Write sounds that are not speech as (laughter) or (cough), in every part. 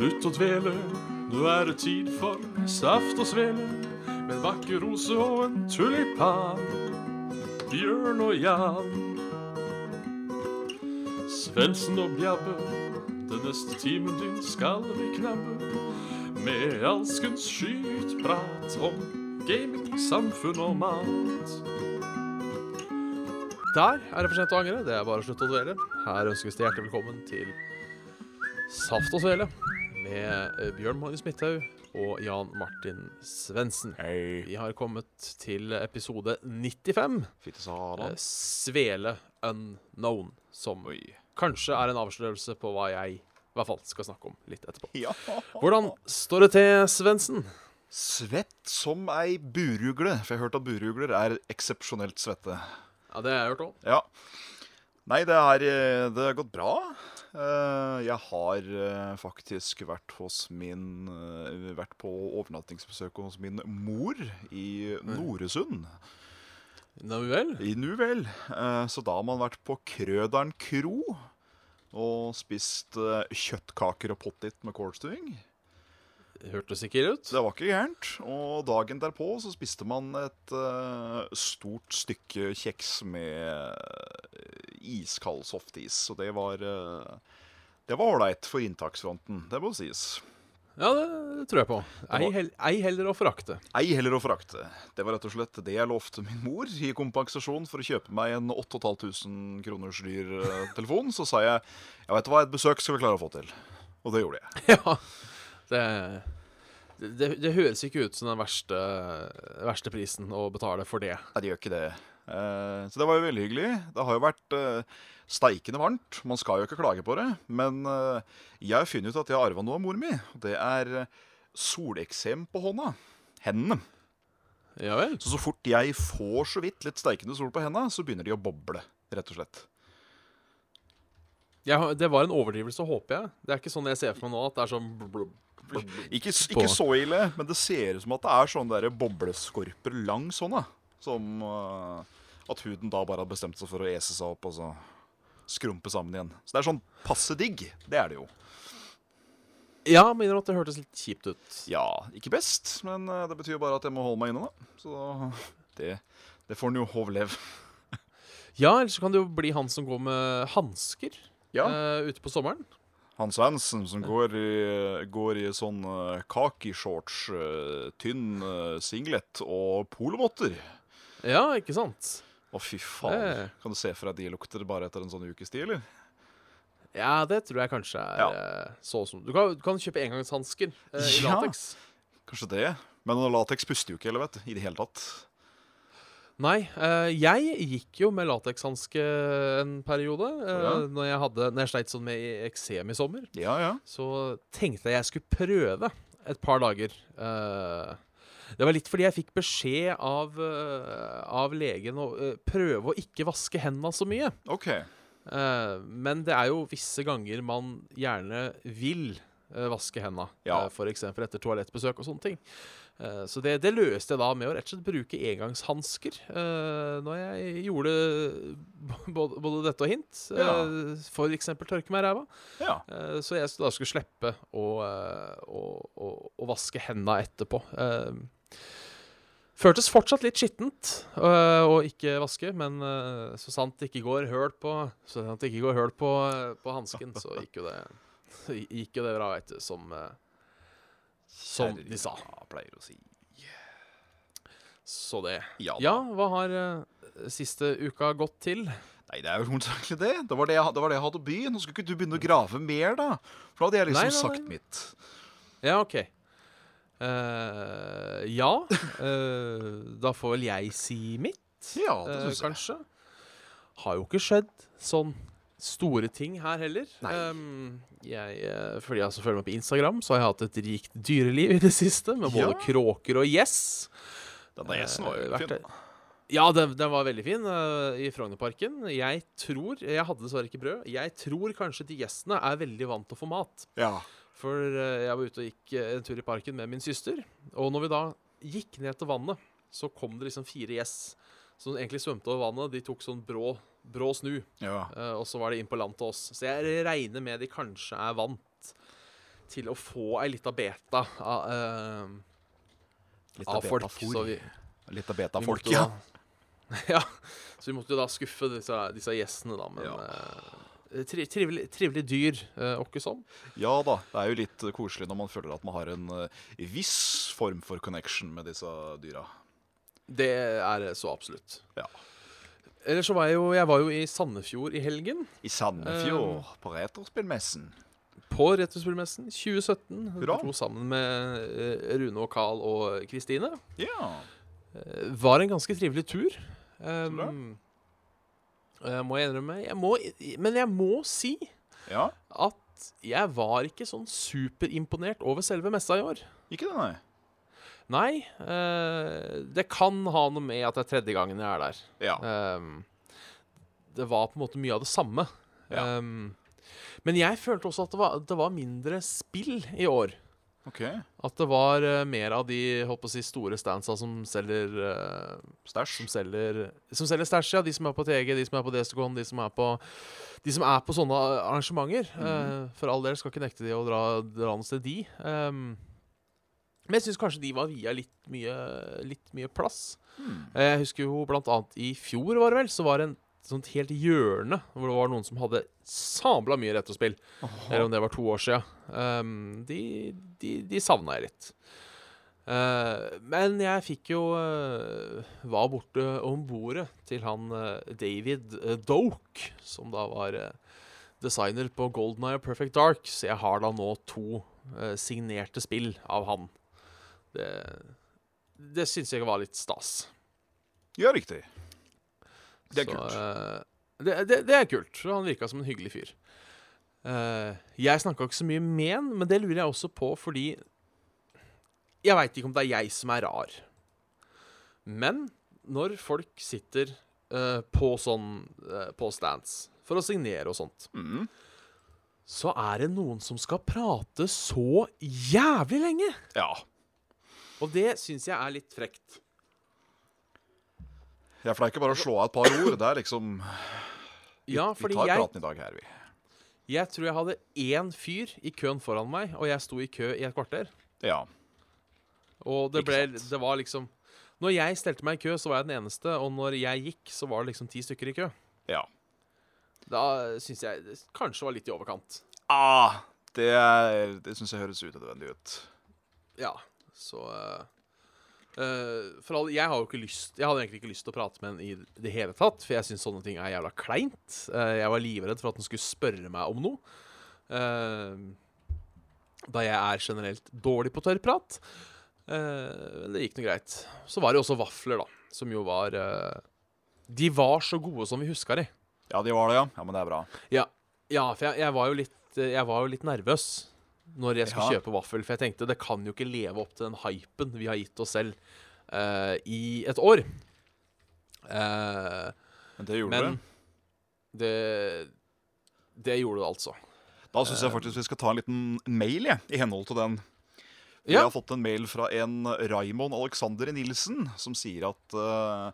Slutt å dvele, nå er det tid for saft og svele. Med en vakker rose og en tulipan. Bjørn og Jan. Svendsen og Bjabbe, den neste timen din skal vi knabbe. Med alskens skytprat om gaming, samfunn og mat. Der er det for sent å angre. Det er bare å slutte å dvele. Her ønskes det hjertelig velkommen til Saft og Svele med eh, Bjørn Magnus Midthaug og Jan Martin Svendsen. Hey. Vi har kommet til episode 95. Fitte eh. Svele Unknown, som Oi. kanskje er en avslørelse på hva jeg i hvert fall skal snakke om litt etterpå. (laughs) Ja. Hvordan står det til, Svendsen? Svett som ei burugle. For jeg har hørt at burugler er eksepsjonelt svette. Ja, det har jeg hørt òg. Ja. Nei, det er, eh, det har gått bra. Eh, Jeg har eh, faktisk vært hos min eh, Vært på overnattingsbesøk hos min mor i Noresund. Nå vel? I Nu vel. Så da har man vært på Krøderen kro og spist kjøttkaker og pottit med kålstuing. Hørtes ikke ille ut. Det var ikke gærent. Og dagen derpå så spiste man et uh, stort stykke kjeks med eh, iskald softis. Og det var uh, Det var ålreit for inntaksfronten, det må sies. Ja, det, tror jeg på. Ei, var- hel, ei heller å forakte. Ei heller å forakte. Det var rett og slett det jeg lovte min mor i kompensasjon for å kjøpe meg en 8500 kroners dyr telefon. Så sa jeg vet du hva, et besøk skal vi klare å få til. Og det gjorde jeg. (laughs) Ja. Det, det, det høres ikke ut som den verste, verste prisen å betale for det. Nei, det gjør ikke det. Eh, så det var jo veldig hyggelig. Det har jo vært eh, steikende varmt. Man skal jo ikke klage på det. Men eh, jeg har funnet ut at jeg har arva noe av mor mi. Det er eh, soleksem på hånda. Hendene. Ja vel? Så så fort jeg får så vidt litt steikende sol på hendene, så begynner de å boble. Rett og slett. Ja, det var en overdrivelse, håper jeg. Det er ikke sånn jeg ser for meg nå, at det er sånn blub. Ikke, ikke så ille, men det ser ut som at det er sånne der bobleskorper langs hånda. Som uh, at huden da bare har bestemt seg for å ese seg opp og så skrumpe sammen igjen. Så det er sånn passe digg. Det er det jo. Ja, men innrøm at det hørtes litt kjipt ut. Ja, ikke best, men uh, det betyr bare at jeg må holde meg inne, da. Så det, det får en jo overleve. Ja, ellers kan det jo bli han som går med hansker Ja. uh, ute på sommeren. Hans Svendsen som går i, går i sånn uh, kakishorts, eh, tynn eh, singlet og polovotter. Ja, ikke sant? Å, fy faen. Det- Kan du se for deg de lukter bare etter en sånn ukes tid, eller? Ja, det tror jeg kanskje er Ja. eh, så som Du kan, du kan kjøpe engangshansker eh, i Ja. lateks. Kanskje det. Men lateks puster jo ikke heller, vet du. I det hele tatt. Nei, eh, jeg gikk jo med latekshanske en periode. eh, Ja. Når jeg, hadde, når jeg sleit sånn med eksem i sommer, Ja, ja. så tenkte jeg jeg skulle prøve et par dager. Eh, det var litt fordi jeg fikk beskjed av, av legen å prøve å ikke vaske hendene så mye. OK. Eh, men det er jo visse ganger man gjerne vil vaske hendene. Ja. Uh, F.eks. etter toalettbesøk og sånne ting. Eh, så det, det løste jeg da med å rett og slett bruke engangshansker når jeg gjorde både, både dette og hint. Ja. F.eks. tørke meg i ræva. Ja. Eh, så jeg da skulle slippe å, eh, å, å, å vaske hendene etterpå. Eh, Føltes fortsatt litt skittent øh, å ikke vaske, men øh, så sant det ikke går høl på Så sant det ikke går høl på, på hansken, så gikk jo det så gikk jo det bra, vet du, som øh, Som de sa. Ja, pleier å si. Så det. Ja. Ja, hva har uh, siste uka gått til? Nei, det er jo hovedsakelig det. Det var det, jeg, det var det jeg hadde å by. Nå skulle ikke du begynne å grave mer, da. For da hadde jeg liksom Nei, nei, sagt nei. mitt. Ja, OK. Uh, ja. uh, (laughs) da får vel jeg si mitt. Ja, det synes jeg. kanskje. Har jo ikke skjedd sånn store ting her heller. Um, jeg, fordi jeg følger meg på Instagram, så har jeg hatt et rikt dyreliv i det siste, med både Ja. kråker og gjess. Denne gjessen var Eh, jo vært fin. Ja, den, den var veldig fin uh, i Frognerparken. Jeg tror Jeg hadde dessverre ikke brød. Jeg tror kanskje de gjestene er veldig vant til å få mat. Ja. For uh, jeg var ute og gikk uh, en tur i parken med min søster. Og når vi da gikk ned til vannet, så kom det liksom fire gjess som egentlig svømte over vannet. De tok sånn brå, brå snu, ja. Uh, og så var de inn på land til oss. Så jeg regner med de kanskje er vant til å få ei lita beta av, uh, Litt av folk. Så vi, Litt av beta-folk, ja. da- (laughs) ja. Så vi måtte jo da skuffe disse, disse gjestene, da. Men Ja. uh, tri, trivelig, trivelig dyr, uh, åkke som. Ja da, det er jo litt eh, koselig når man føler at man har en eh, viss form for connection med disse dyra. Det er så absolutt. Ja. Ellers så var jeg jo Jeg var jo i Sandefjord i helgen. I Sandefjord, på Retrospillmessen. På Retrospillmessen 2017. Hurra. Dro sammen med eh, Rune og Carl og Kristine. Ja. Eh, Var en ganske trivelig tur. Um. Jeg må innrømme. Jeg må, men jeg må si ja. at jeg var ikke sånn superimponert over selve messa i år. Ikke det, nei. Nei. Uh, det kan ha noe med at det er tredje gangen jeg er der. Ja. Um, det var på en måte mye av det samme. Ja. Um, men jeg følte også at det var, det var mindre spill i år. Okay. At det var uh, mer av de å si, store standsa som selger uh, Stæsj. Som selger Som selger stæsj, ja. De som er på TG, de som er på Destacon, de som er på De som er på sånne arrangementer. Eh, for all del skal ikke nekte de å dra, dra noe sted, de. Um, men jeg syns kanskje de var via litt mye, litt mye plass. Hmm. Eh, Jeg husker jo blant annet i fjor, var det vel, så var det en sånt helt hjørne hvor det var noen som hadde sabla mye retrospill. Eller om det var to år sia. Um, de de, de savna jeg litt. Uh, men jeg fikk jo uh, Var borte om bordet til han uh, David Doke, som da var designer på Golden Eye og Perfect Dark. Så jeg har da nå to signerte spill av han. Det, det syns jeg var litt stas. Ja, riktig. Det er Så, kult. eh, det, det, det er kult. Han virka som en hyggelig fyr. Uh, jeg snakka ikke så mye med han, men det lurer jeg også på fordi Jeg veit ikke om det er jeg som er rar. Men når folk sitter uh, på sånn På stands for å signere og sånt, Mm. så er det noen som skal prate så jævlig lenge! Ja. Og det syns jeg er litt frekt. ja, for det er ikke bare å slå av et par ord. Det er liksom Vi, Ja, vi tar jeg praten i dag her, vi. Jeg tror jeg hadde én fyr i køen foran meg, og jeg sto i kø i et kvarter. Ja. Og det ble. Det var liksom Når jeg stelte meg i kø, så var jeg den eneste, og når jeg gikk, så var det liksom ti stykker i kø. Ja. Da syns jeg det kanskje var litt i overkant. Ah, det det syns jeg høres unødvendig ut. Ja, så eh, eh, For all Jeg lyst Jeg hadde egentlig ikke lyst til å prate med henne i det hele tatt, for jeg syns sånne ting er jævla kleint. Eh, jeg var livredd for at hun skulle spørre meg om noe. Da jeg er generelt dårlig på tørrprat. Uh, det gikk nå greit. Så var det jo også vafler, da, som jo var De var så gode som vi huska de. Ja, de var det, ja. Ja, Men det er bra. Ja, ja for jeg, jeg, var jo litt, jeg var jo litt nervøs når jeg skulle Ja. kjøpe vaffel. For jeg tenkte det kan jo ikke leve opp til den hypen vi har gitt oss selv uh, i et år. Uh, Men det gjorde men det. det Det gjorde det altså. Da syns jeg faktisk vi skal ta en liten mail, jeg, i henhold til den. Vi Ja. har fått en mail fra en Raymond Alexander Nilsen, som sier at uh,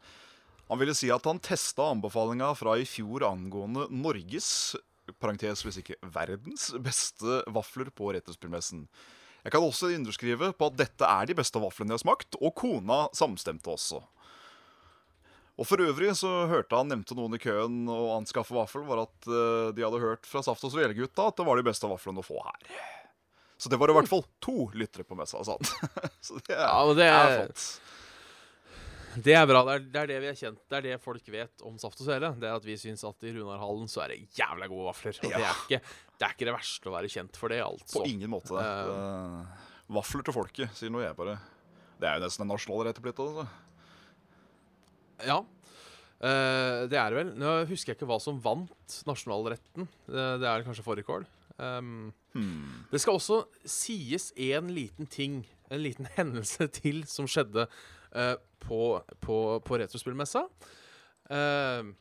han ville si at han testa anbefalinga fra i fjor angående Norges, parentes hvis ikke verdens, beste vafler på Retrospillmessen. Jeg kan også underskrive på at dette er de beste vaflene jeg har smakt, og kona samstemte også. Og For øvrig så hørte han nevnte noen i køen og anskaffe vaffel, var at eh, de hadde hørt fra Saft og Svelegutta at det var de beste vaflene å få her. Så det var i hvert fall to lyttere på messa, sa han. (laughs) Så det er, Ja, det er er, flott. Det er bra. Det er, det er det vi har kjent. Det er det folk vet om Saft og Svele. Det er at vi syns at i Runarhallen så er det jævla gode vafler. Og det, er ikke, det er ikke det verste å være kjent for det, altså. På ingen måte. Uh, vafler til folket, sier nå jeg bare. Det er jo nesten en nasjonal rett blitt. Altså. Ja. Uh, det er det vel. Nå husker jeg ikke hva som vant nasjonalretten. Uh, det er kanskje fårikål. Um, Hmm. det skal også sies en liten ting, en liten (laughs) hendelse til, som skjedde på, på, på Retrospillmessa. Eh,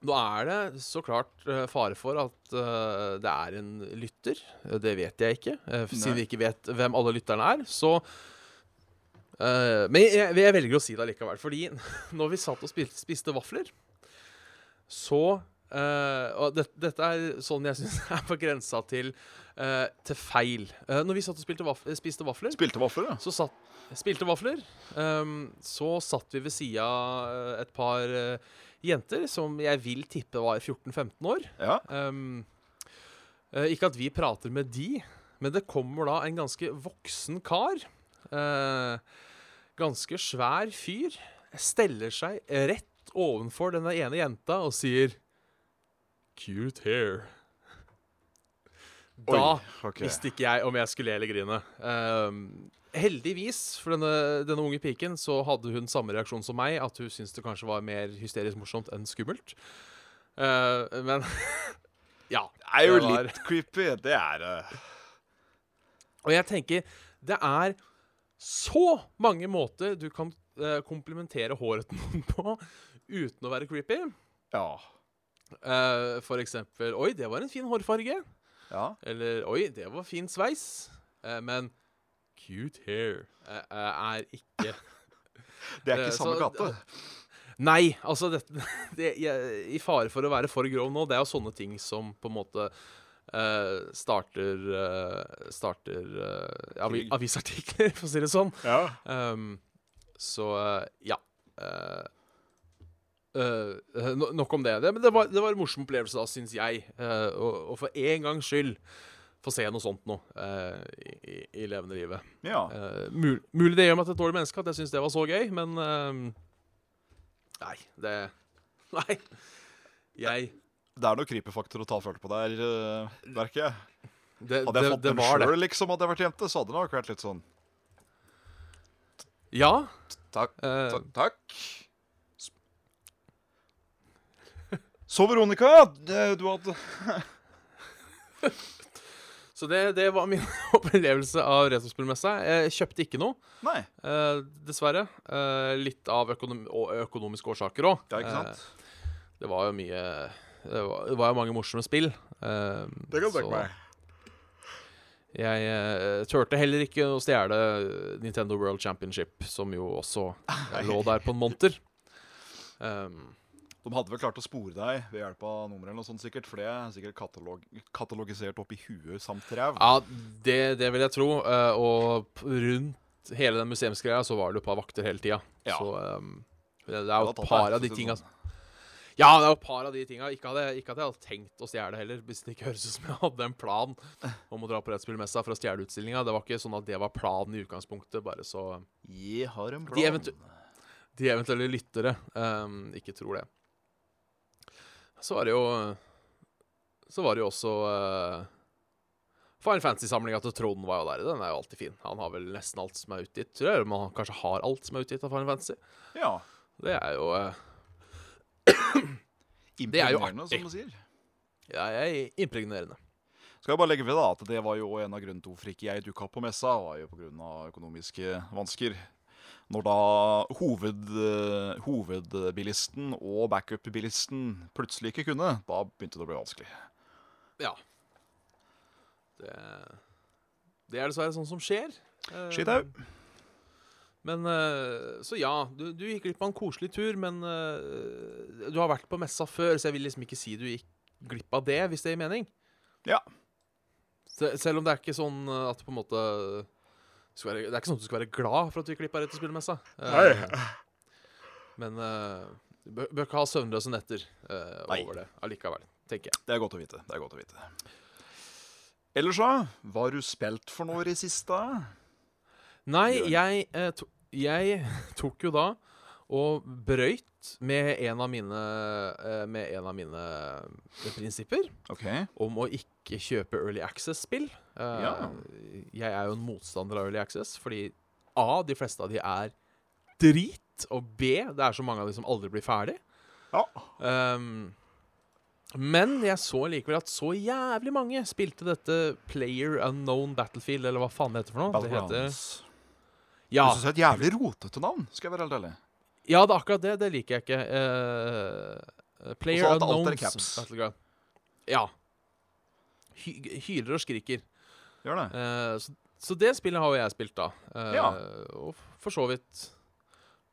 nå er det så klart eh, fare for at uh, det er en lytter. Eh, Det vet jeg ikke. Uh, siden vi ikke vet hvem alle lytterne er, så uh, Men jeg, jeg velger å si det allikevel. Fordi (laughs) når vi satt og spiste, spiste vafler, så eh, og det, dette er sånn jeg syns (laughs) er på grensa til, uh, til feil. Uh, når vi satt og vaf spiste vafler, Spilte vafler, ja. så satt Spilte vafler. Um, så satt vi ved sida av et par jenter som jeg vil tippe var 14-15 år. Ja. Um, ikke at vi prater med de, men det kommer da en ganske voksen kar. ganske svær fyr. Steller seg rett ovenfor denne ene jenta og sier Cute hair. Da Oi, okay. visste ikke jeg om jeg skulle le eller grine. Um, heldigvis for denne, denne unge piken så hadde hun samme reaksjon som meg, at hun syntes det kanskje var mer hysterisk morsomt enn skummelt. Uh, men (laughs) ja. Det er jo det var- litt creepy. Det er det. Og jeg tenker det er så mange måter du kan uh, komplimentere håret til (laughs) noen på uten å være creepy. Ja. Eh, for eksempel Oi, det var en fin hårfarge. ja. Eller Oi, det var fin sveis. Uh, men cute hair eh, er ikke (laughs) Det er ikke samme gate. (laughs) Nei, altså det, (laughs) det, jeg, I fare for å være for grov nå, det er jo sånne ting som på en måte starter Starter avi, avisartikler, for å si det sånn. Ja. Um, så ja. Eh, no, nok om det. det men det var, det var en morsom opplevelse, da, syns jeg. Uh, å- og, for en gangs skyld få se noe sånt nå uh, i, i, levende livet. ja. Mul mulig det gjør meg til et dårlig menneske at jeg syns det var så gøy, men Nei, det (laughs) Nei. Jeg Det er noe creepy-faktor å ta følge på der, uh, merker jeg. Det, Hadde jeg det, fått det dem sjøl, liksom, hadde jeg vært jente, så hadde det nok vært litt sånn Ja. Takk. Takk. Så, Veronica, du hadde (laughs) så det, det var min (laughs) opplevelse av retrospillmessa. Jeg kjøpte ikke noe. Nei. Eh, dessverre. Eh, litt av økonom økonomiske årsaker òg. Ja, ikke sant? det var jo mye Det var, det var jo mange morsomme spill. Eh, Det kan du tenke meg. Jeg eh, turte heller ikke å stjele Nintendo World Championship, som jo også eh, lå der på en monter. Um, (laughs) De hadde vel klart å spore deg ved hjelp av nummer eller noe sånt, sikkert. For det er sikkert katalog katalogisert opp i huet samt ræv. ja, det, det vil jeg tro. eh, og rundt hele den museumsgreia så var det jo et par vakter hele tida. Ja. Så um, det, det er jo et par av de tinga. Ja, det er jo et par av de tinga. Ikke, ikke at jeg hadde tenkt å stjele heller, hvis det ikke høres ut som jeg hadde en plan om å dra på Rettspillmessa for å stjele utstillinga. Det var ikke sånn at det var planen i utgangspunktet, bare så Jeg har en De plan. eventu- de eventuelle lyttere um, ikke tror det. Så var det jo Så var det jo også uh, Fine Fantasy-samlinga til Trond var jo der. Den er jo alltid fin. Han har vel nesten alt som er utgitt. Tror jeg man kanskje har alt som er utgitt av Fine Fantasy. Ja. Det er jo (clears throat) uh, er jo artig. som du sier. ja, jeg er impregnerende. Skal jeg bare legge ved da, at det var jo en av grunnene til hvorfor ikke jeg dukka opp på messa. var jo pga. økonomiske vansker. Når da hoved, eh, hovedbilisten og backup-bilisten plutselig ikke kunne, da begynte det å bli vanskelig. Ja. Det, det er dessverre sånn som skjer. Skitau. Men eh, Så ja, du, du gikk glipp av en koselig tur, men eh, du har vært på messa før, så jeg vil liksom ikke si du gikk glipp av det, hvis det gir mening. Ja. Sel selv om det er ikke sånn at at på en måte du være, Det er ikke sånn at du skal være glad for at vi klippa rett av spillemessa. Uh, men uh, du bør, bør ikke ha søvnløse netter uh, over det allikevel, tenker jeg. Det er godt å vite. det er godt å vite. Ellers, da? Hva har du spilt for noe i det siste? Nei, jeg, eh, to, jeg (laughs) tok jo da og brøyt med en av mine, eh, med en av mine eh, prinsipper okay. om å ikke kjøpe Early Access-spill. Eh, Ja. Jeg er jo en motstander av Early Access, fordi A, de fleste av de er drit, og B, det er så mange av de som aldri blir ferdig. Ja. Um, men jeg så likevel at så jævlig mange spilte dette Player Unknown Battlefield, eller hva faen det heter for noe. Det heter, ja, Du syns det er et jævlig rotete navn, skal jeg være helt ærlig. Ja, det er akkurat det. Det liker jeg ikke. Uh, player Også at alt er caps. Ja. Hy hyler og skriker. Gjør det. Uh, så, så det spillet har jo jeg spilt, da. Uh, Ja. Og for så vidt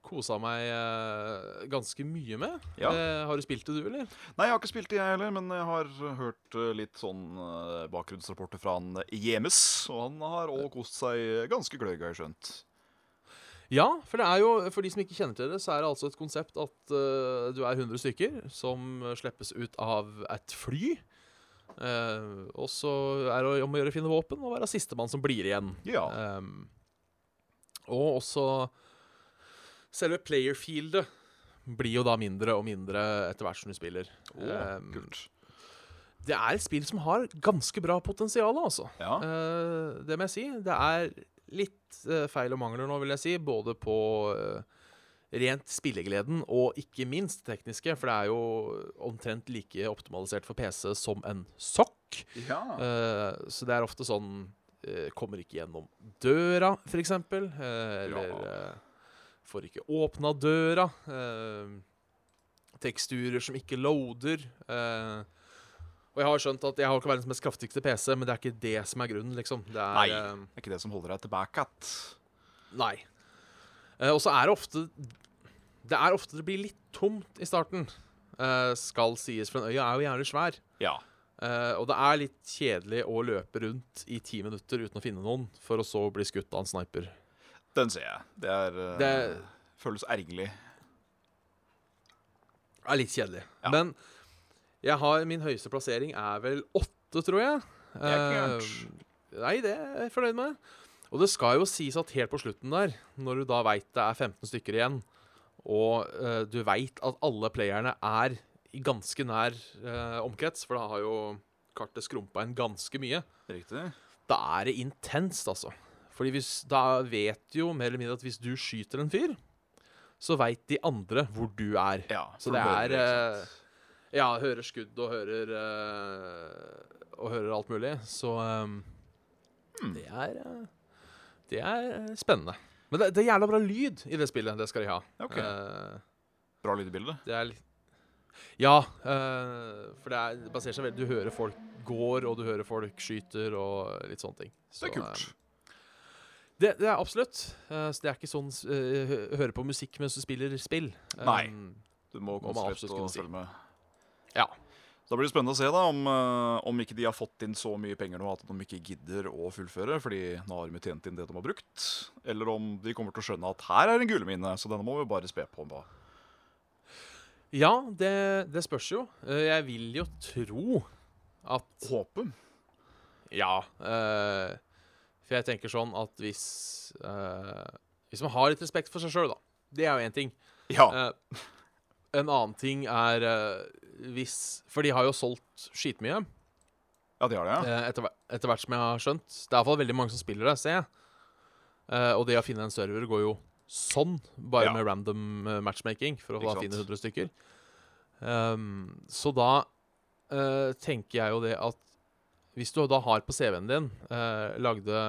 kosa meg uh, ganske mye med. Ja. Uh, har du spilt det, du, eller? Nei, jeg har ikke spilt det, jeg heller, men jeg har hørt uh, litt sånn bakgrunnsrapporter fra han Jemes. Og han har òg kost seg ganske gløgg, har jeg skjønt. Ja, for det er jo, for de som ikke kjenner til det, så er det altså et konsept at uh, du er 100 stykker som slippes ut av et fly. Uh, og så er det om å gjøre å finne våpen og være sistemann som blir igjen. Ja. Um, og også selve playerfieldet blir jo da mindre og mindre etter hvert som du spiller. Oh, um, kult. det er et spill som har ganske bra potensial, altså. Ja. Uh, det må jeg si. Det er litt eh, feil og mangler nå, vil jeg si. Både på eh, rent spillegleden og ikke minst tekniske. For det er jo omtrent like optimalisert for PC som en sokk. ja. Uh, så det er ofte sånn uh, Kommer ikke gjennom døra, f.eks. Uh, eller Ja. får ikke åpna døra. teksturer som ikke loader. eh, og jeg har skjønt at jeg har ikke verdens mest kraftigste PC, men det er ikke det som er grunnen, liksom. Det er, Nei. eh, Det er ikke det som holder deg tilbake. Nei. Eh, og så er det ofte Det er ofte det blir litt tomt i starten, eh, skal sies, for en øya er jo gjerne svær. Ja. Og det er litt kjedelig å løpe rundt i ti minutter uten å finne noen, for å så bli skutt av en sniper. Den ser jeg. Det er Det- Føles ergerlig. Det er litt kjedelig. Ja. Men jeg har, min høyeste plassering er vel åtte, tror jeg. Det er ikke. Eh, nei, det er jeg fornøyd med. Og det skal jo sies at helt på slutten der, når du da veit det er 15 stykker igjen, og uh, du veit at alle playerne er i ganske nær uh, omkrets, for da har jo kartet skrumpa inn ganske mye, Riktig. da er det intenst, altså. Fordi hvis, da vet du jo mer eller mindre at hvis du skyter en fyr, så veit de andre hvor du er. Ja, Så det er Ja, hører skudd og hører uh, Og hører alt mulig. Så um, Hmm. det er uh, Det er spennende. Men det, det er jævla bra lyd i det spillet. Det skal de ha. Okay. Uh, Bra lydbilde. det er litt Ja, eh, for det, er, det baserer seg veldig Du hører folk går, og du hører folk skyter, og litt sånne ting. Det er kult. det, det er absolutt. Uh, så det er ikke sånn uh, hø høre på musikk mens du spiller spill. Nei. Du må konsentrere deg og følge med. Ja. Da blir det spennende å se da om, eh, om ikke de har fått inn så mye penger nå at de ikke gidder å fullføre, fordi nå har de tjent inn det de har brukt. Eller om de kommer til å skjønne at her er en gullmine, så denne må vi bare spe på. da. Ja, det, det spørs jo. Eh, Jeg vil jo tro at Håpe. Ja. Øh, for jeg tenker sånn at hvis øh, Hvis man har litt respekt for seg sjøl, da. Det er jo én ting. Ja. Uh, en annen ting er eh, hvis For de har jo solgt skitmye, ja, de har det, ja. eh, etter, etter hvert som jeg har skjønt. Det er iallfall veldig mange som spiller det, ser jeg. Eh, og det å finne en server går jo sånn, bare Ja. med random eh, matchmaking, for å da finne 100 stykker. Um, så da uh, tenker jeg jo det at hvis du da har på CV-en din uh, lagde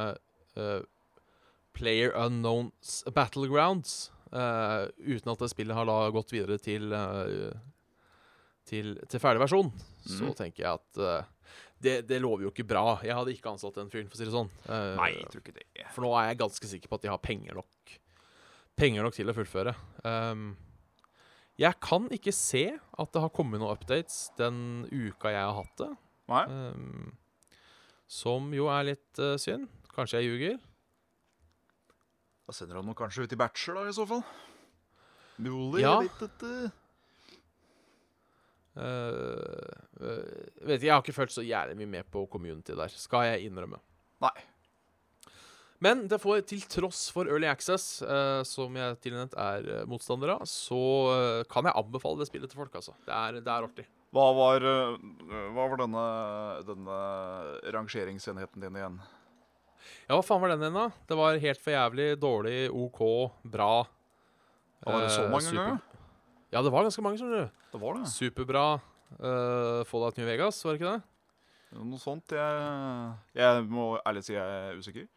uh, Player Unknowns Battlegrounds uten at det spillet har da gått videre til til, til ferdig versjon, så Mhm. tenker jeg at uh, det, det lover jo ikke bra. Jeg hadde ikke ansatt den fyren, for å si det sånn. Uh, Nei, jeg tror ikke det. For nå er jeg ganske sikker på at de har penger nok Penger nok til å fullføre. Um, jeg kan ikke se at det har kommet noen updates den uka jeg har hatt det. Nei. Um, som jo er litt uh, synd. Kanskje jeg ljuger. Da sender han noe kanskje ut i bachelor, da, i så fall. Mulig, Ja. jeg vet eh, vet ikke, Jeg har ikke følt så jævlig mye med på community der, skal jeg innrømme. Nei. Men det får, til tross for Early Access, uh, som jeg tilnevnt er eh, motstander av, så uh, kan jeg anbefale det spillet til folk, altså. Det er, det er artig. Hva var, uh, hva var denne, denne rangeringsenheten din igjen? Ja, hva faen var den igjen, da? Det var helt for jævlig, dårlig, OK, bra. Var det så eh, mange ganger? Ja, det var ganske mange, skjønner du. Det var det. Superbra. Uh, Fallout New Vegas, var det ikke det? Noe sånt. Jeg, jeg må ærlig si jeg er usikker.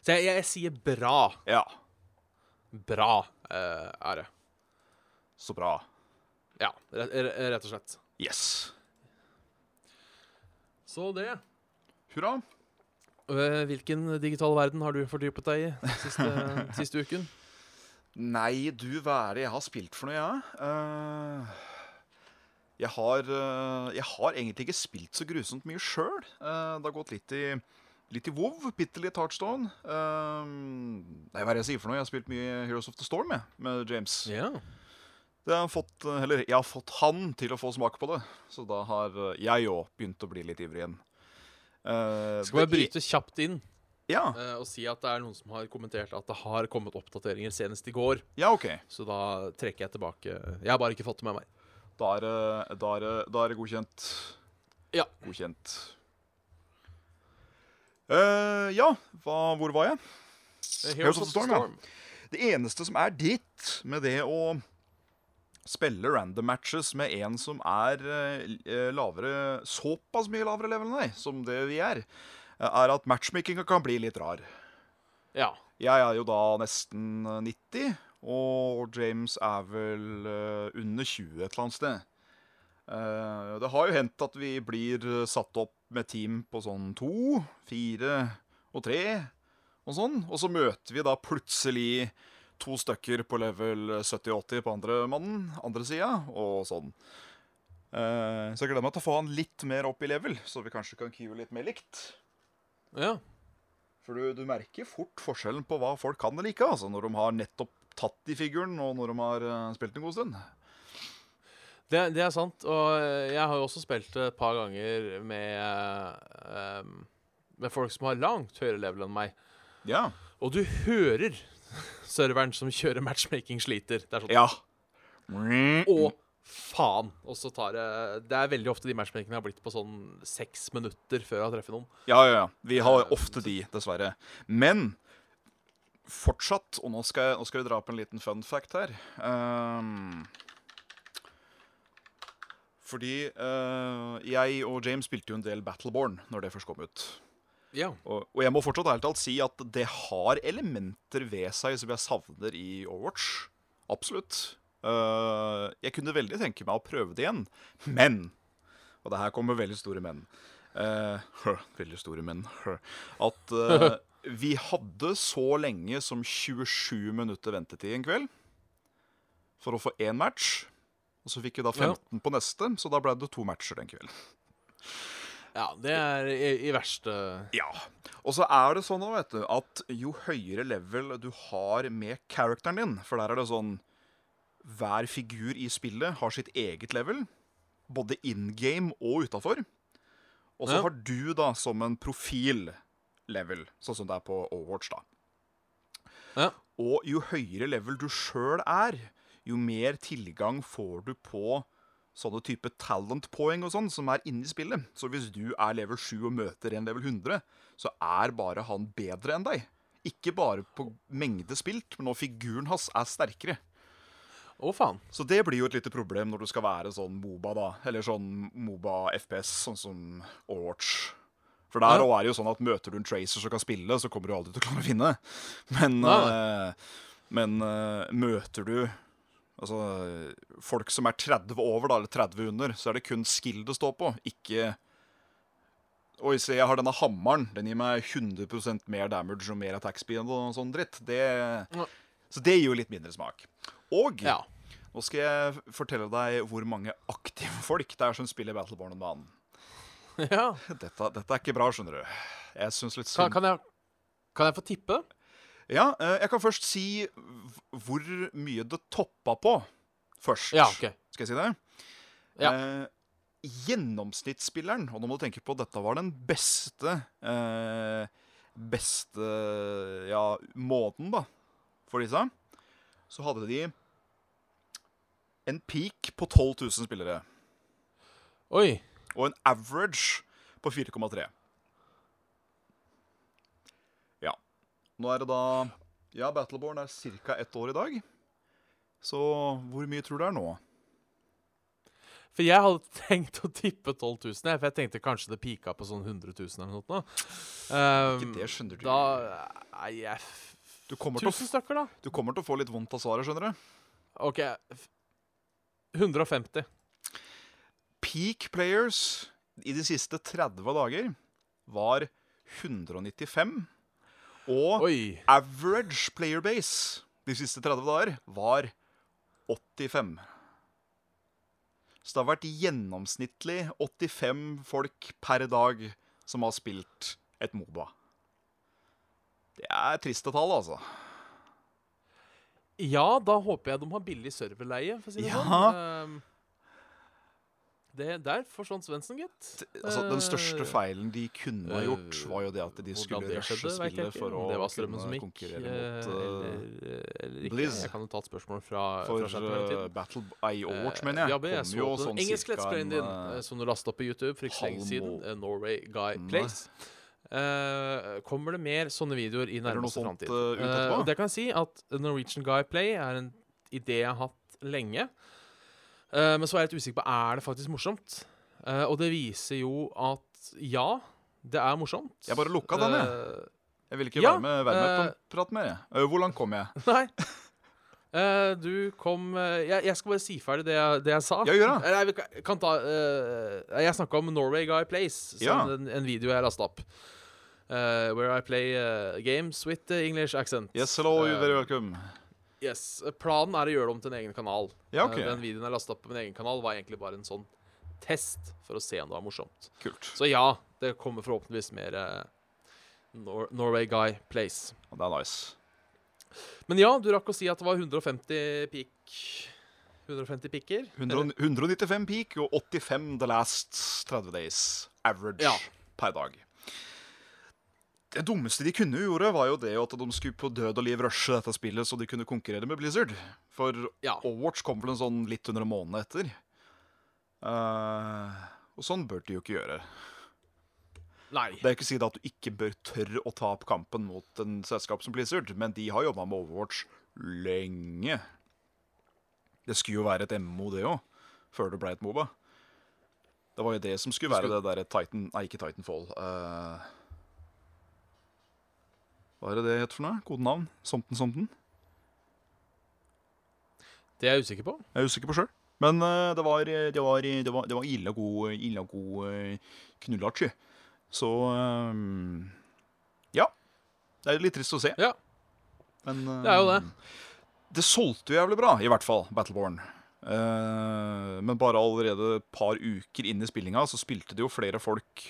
Så jeg, jeg, jeg sier bra. Ja, Bra uh, er det. så bra. Ja, rett, og slett. Yes. Så det. Hurra. Eh, hvilken digital verden har du fordypet deg i siste, (laughs) siste uken? Nei, du, det jeg har spilt for noe, jeg? Eh, jeg har eh, Jeg har egentlig ikke spilt så grusomt mye sjøl. det har gått litt i Litt i WoW, bitte litt Heartstone. Nei, hva er det jeg sier for noe? Jeg har spilt mye Heroes of the Storm jeg, med James. Yeah. Det har fått, eller jeg har fått han til å få smak på det. Så da har jeg òg begynt å bli litt ivrig igjen. Uh, Skal bare bryte kjapt inn ja. uh, og si at det er noen som har kommentert at det har kommet oppdateringer senest i går. Ja, ok Så da trekker jeg tilbake. Jeg har bare ikke fått det med meg. Da er, da er, da er det godkjent. Ja. Godkjent. Uh, ja, Hva, hvor var jeg? Heroes of the Storm. Ja. Det eneste som er ditt med det å spille random matches med en som er uh, lavere såpass mye lavere level enn deg, som det vi er, er at matchmakinga kan bli litt rar. Ja. Jeg er jo da nesten 90, og James er vel uh, under 20 et eller annet sted. Uh, det har jo hendt at vi blir satt opp med team på sånn to, fire og tre og sånn. Og så møter vi da plutselig to stykker på level 70-80 på andre mannen, andre sida, og sånn. Uh, så jeg gleder meg til å få han litt mer opp i level, så vi kanskje kan queue litt mer likt. Ja. For du, du, merker fort forskjellen på hva folk kan like, altså, når de har nettopp tatt i figuren, og når de har uh, spilt en god stund. Det, det, er sant. Og jeg har jo også spilt et par ganger med, um, med folk som har langt høyere level enn meg. Ja. Og du hører (laughs) serveren som kjører matchmaking, sliter. Det er sånn Ja. Å, faen! Og så tar det Det er veldig ofte de matchmakingene har blitt på sånn seks minutter før jeg har truffet noen. Ja, ja, ja. Vi har ofte de, dessverre. Men fortsatt, og nå skal, jeg, nå skal vi dra på en liten fun fact her um, Fordi uh, jeg og James spilte jo en del Battleborn når det først kom ut. Ja. Og, og jeg må fortsatt ærlig talt si at det har elementer ved seg som jeg savner i Overwatch. Absolutt. Uh, jeg kunne veldig tenke meg å prøve det igjen, men Og det her kommer veldig store menn. Uh, (laughs) veldig store menn. (laughs) At uh, vi hadde så lenge som 27 minutter ventetid en kveld for å få én match. Og så fikk vi da 15 ja. på neste, så da ble det to matcher den kvelden. Ja, det er i, i verste Ja. Og så er det sånn vet du, at jo høyere level du har med characteren din For der er det sånn Hver figur i spillet har sitt eget level. Både in game og utafor. Og så Ja. har du da som en profil-level, sånn som det er på Overwatch, da. Ja. Og jo høyere level du sjøl er, jo mer tilgang får du på sånne type talent poeng og sånn som er inne i spillet. Så hvis du er level 7 og møter en level 100, så er bare han bedre enn deg. Ikke bare på mengde spilt, men når figuren hans er sterkere. Å, faen. Så det blir jo et lite problem når du skal være sånn Moba, da. Eller sånn Moba FPS, sånn som Overwatch. For der Ja. er det jo sånn at møter du en tracer som kan spille, så kommer du aldri til å klare å vinne. Men, eh, men uh, møter du altså, folk som er 30 over, da, eller 30 under, så er det kun skill det står på, ikke Oi, se, jeg har denne hammeren. Den gir meg 100% mer damage og mer attack speed og sånn dritt. Det, Ja. så det gir jo litt mindre smak. Og Ja. nå skal jeg fortelle deg hvor mange aktive folk det er som spiller Battleborn om banen. (laughs) ja. Dette, dette er ikke bra, skjønner du. Jeg syns litt synd. kan, jeg, kan jeg få tippe? Ja, eh, jeg kan først si hvor mye det toppa på først. Ja, OK. Skal jeg si det? Ja. Eh, gjennomsnittsspilleren, og nå må du tenke på at dette var den beste eh, Beste ja, måten, da, for disse. Så hadde de en peak på 12 000 spillere. Oi. Og en average på 4,3. Ja. Nå er det da Ja, Battleborn er ca. ett år i dag. Så hvor mye tror du det er nå? For jeg hadde (laughs) tenkt å tippe 12 000, jeg, for jeg tenkte kanskje det pika på sånn 100 000 eller noe. Um, Ikke det, skjønner du. Da Nei, jeg 1000 stykker, da? du kommer til å få litt vondt av svaret, skjønner du. OK. F- 150. Peak players i de siste 30 dager var 195. Og Oi. average player base de siste 30 dager, var 85. Så det har vært gjennomsnittlig 85 folk per dag som har spilt et Moba. Det er triste tall, altså. Ja, da håper jeg de har billig serverleie, for å si det Ja. sånn. Ehm, det, der forsvant Svendsen, gitt. Altså, den største Eh, feilen de kunne ha gjort, eh, var jo det at de skulle rushe spillet for å det var strømmen som kunne gikk, konkurrere eh, mot uh, eller, eller ikke. Blizz. Jeg kan jo ta et spørsmål fra, For fra uh. Battle i Overwatch, mener jeg, ja, men jeg kom så jo sånn engelsk cirka let's playen en din, som du lasta opp på YouTube for ikke så lenge siden. Norway Guy Nei. Eh, kommer det mer sånne videoer i nærmeste framtid? Uh, det kan jeg si at Norwegian Guy Play er en idé jeg har hatt lenge. Men så er jeg litt usikker på er det faktisk morsomt. Og det viser jo at ja, det er morsomt. Jeg bare lukka den, jeg. Jeg vil ikke Ja, være med, være med på en prat mer. jeg. Hvor langt kom jeg? (laughs) Nei. Uh, du kom uh, jeg, jeg skal bare si ferdig det jeg, det jeg sa. Ja, gjør det. Nei, kan, ta uh, Jeg snakka om Norway Guy som Ja. en, en video jeg lasta opp. Eh, where I play uh, games with English accent. Yes, hello, uh, you're very welcome. Yes, Planen er å gjøre det om til en egen kanal. Ja, ok. Eh, den videoen jeg lasta opp på min egen kanal, var egentlig bare en sånn test for å se om det var morsomt. Kult. Så ja, det kommer forhåpentligvis mer Nor Norway Guy Place. Det er nice. Men ja, du rakk å si at det var 150 peak 150 pikker? 100, 195 peak og 85 the last 30 days. Average Ja. per dag. Det dummeste de kunne gjøre, var jo det at de skulle på død og liv rushe dette spillet så de kunne konkurrere med Blizzard. For Ja. Overwatch kom vel en sånn litt under en måned etter. Uh, og sånn bør de jo ikke gjøre. Nei. Det er ikke å si at du ikke bør tørre å ta opp kampen mot en selskap som Blizzard, men de har jobba med Overwatch lenge. Det skulle jo være et MMO, det òg, før det ble et Moba. Det var jo det som skulle være det derre Titan Nei, ikke Titanfall. eh, hva er det det heter for noe? Kodenavn? Somten Somten? Det er jeg usikker på. Jeg er usikker på sjøl. Men uh, det, var, det, var, det, var, det var ille god, ille god uh. Så um, Ja. Det er litt trist å se. Ja. Men uh, Det er jo det. Det solgte jo jævlig bra, i hvert fall, Battleborn. Uh, men bare allerede et par uker inn i spillinga så spilte det jo flere folk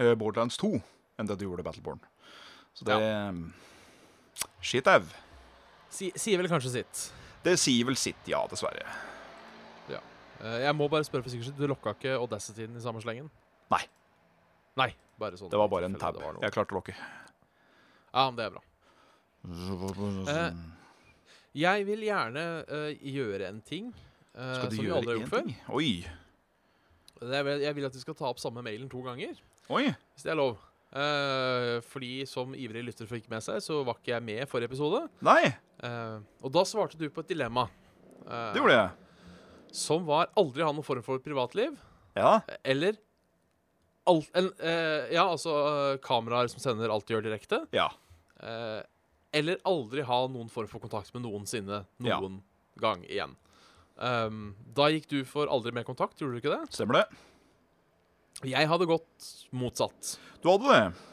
uh, Borderlands 2 enn det de gjorde Battleborn. Så det Shit au. Si, sier vel kanskje sitt. Det sier vel sitt, ja, dessverre. Ja. jeg må bare spørre for sikkerhets skyld. Du lokka ikke Audacityen i samme slengen? Nei. Nei, bare sånn Det var bare en tab. Jeg klarte å lokke. Ja, men det er bra. Eh, Jeg vil gjerne uh, gjøre en ting uh, Skal du som vi gjøre aldri har gjort før. ting? Oi. Jeg vil, Jeg vil at vi skal ta opp samme mailen to ganger, Oi. hvis det er lov. Eh, fordi som ivrig lytter fikk med seg, så var ikke jeg med i forrige episode. Nei, Uh, og da svarte du på et dilemma. Uh, det gjorde jeg. Som var aldri ha noen form for privatliv, Ja. eller alt, en, Ja, altså kameraer som sender alt de gjør direkte. Ja. Eller aldri ha noen form for kontakt med noensinne Ja. noen gang igjen. Um, da gikk du for aldri mer kontakt, gjorde du ikke det? Stemmer det. Jeg hadde gått motsatt. Du hadde det.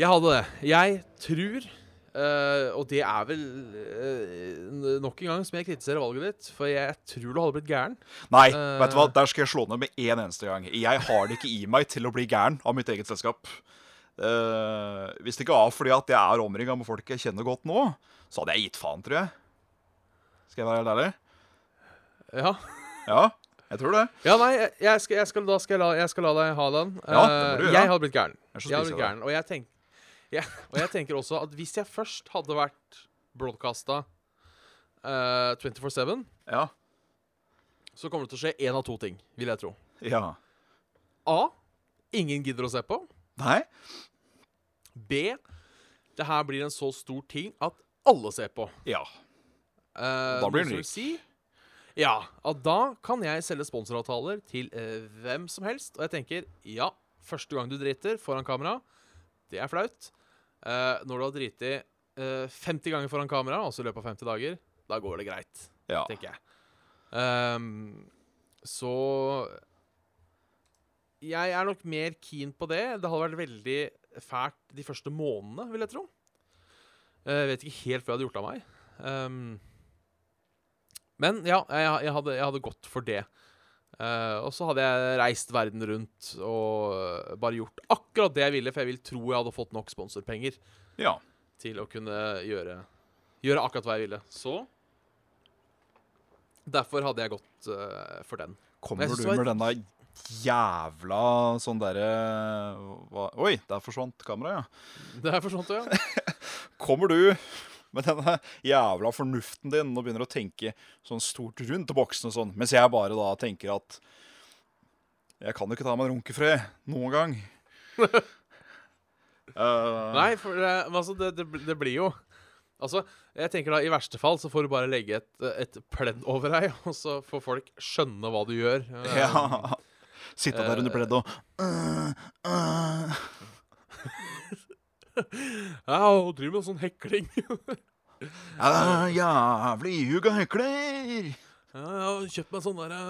Jeg hadde det. Jeg tror Uh, Og det er vel uh, nok en gang som jeg kritiserer valget ditt, for jeg tror du hadde blitt gæren. Nei, uh, vet du hva? der skal jeg slå ned med én eneste gang. Jeg har det ikke i meg til å bli gæren av mitt eget selskap. Uh, hvis det ikke var fordi at jeg er omringa med folk jeg kjenner godt nå, så hadde jeg gitt faen, tror jeg. Skal jeg være helt ærlig? Ja. Ja, jeg tror det. Ja, nei, jeg- jeg skal, jeg skal, da skal jeg, la, jeg skal la deg ha den. Ja, det må Eh, du gjøre. Jeg hadde blitt gæren. Jeg Jeg hadde blitt gæren. Og jeg, tenk, ja, og jeg tenker også at hvis jeg først hadde vært broadcasta uh, 24-7, Ja. så kommer det til å skje én av to ting, vil jeg tro. ja. A. Ingen gidder å se på. Nei? B. Det her blir en så stor ting at alle ser på. Ja. Uh, Da blir det den Si, ja, Og da kan jeg selge sponsoravtaler til eh, hvem som helst. Og jeg tenker ja, første gang du driter foran kamera, det er flaut. Eh, når du har driti eh, 50 ganger foran kamera, altså i løpet av 50 dager, da går det greit, ja. tenker jeg. Um, så jeg er nok mer keen på det. Det hadde vært veldig fælt de første månedene, vil jeg tro. Jeg vet ikke helt hva jeg hadde gjort av meg. ehm, men ja, jeg, jeg, hadde, jeg hadde gått for det. Uh, og så hadde jeg reist verden rundt og bare gjort akkurat det jeg ville, for jeg vil tro jeg hadde fått nok sponsorpenger Ja. til å kunne gjøre, gjøre akkurat hva jeg ville. Så Derfor hadde jeg gått uh, for den. Kommer du med denne der jævla sånn derre Oi, der forsvant kameraet, ja. Det er det, ja. (laughs) Kommer du (laughs) med denne jævla fornuften din og begynner å tenke sånn stort rundt boksen og sånn, mens jeg bare da tenker at jeg kan jo ikke ta meg en runkefred noen gang. uh, (laughs) Nei, for det, altså, det, det, det blir jo Altså, jeg tenker da, I verste fall så får du bare legge et, et pledd over deg, (laughs) og så får folk skjønne hva du gjør. Uh, Ja. Sitte der under pleddet og uh. (laughs) Ja, og driver med sånn hekling. (laughs) Ja, Jævlig ihuga hekler! Ja, jeg har kjøpt meg sånn derre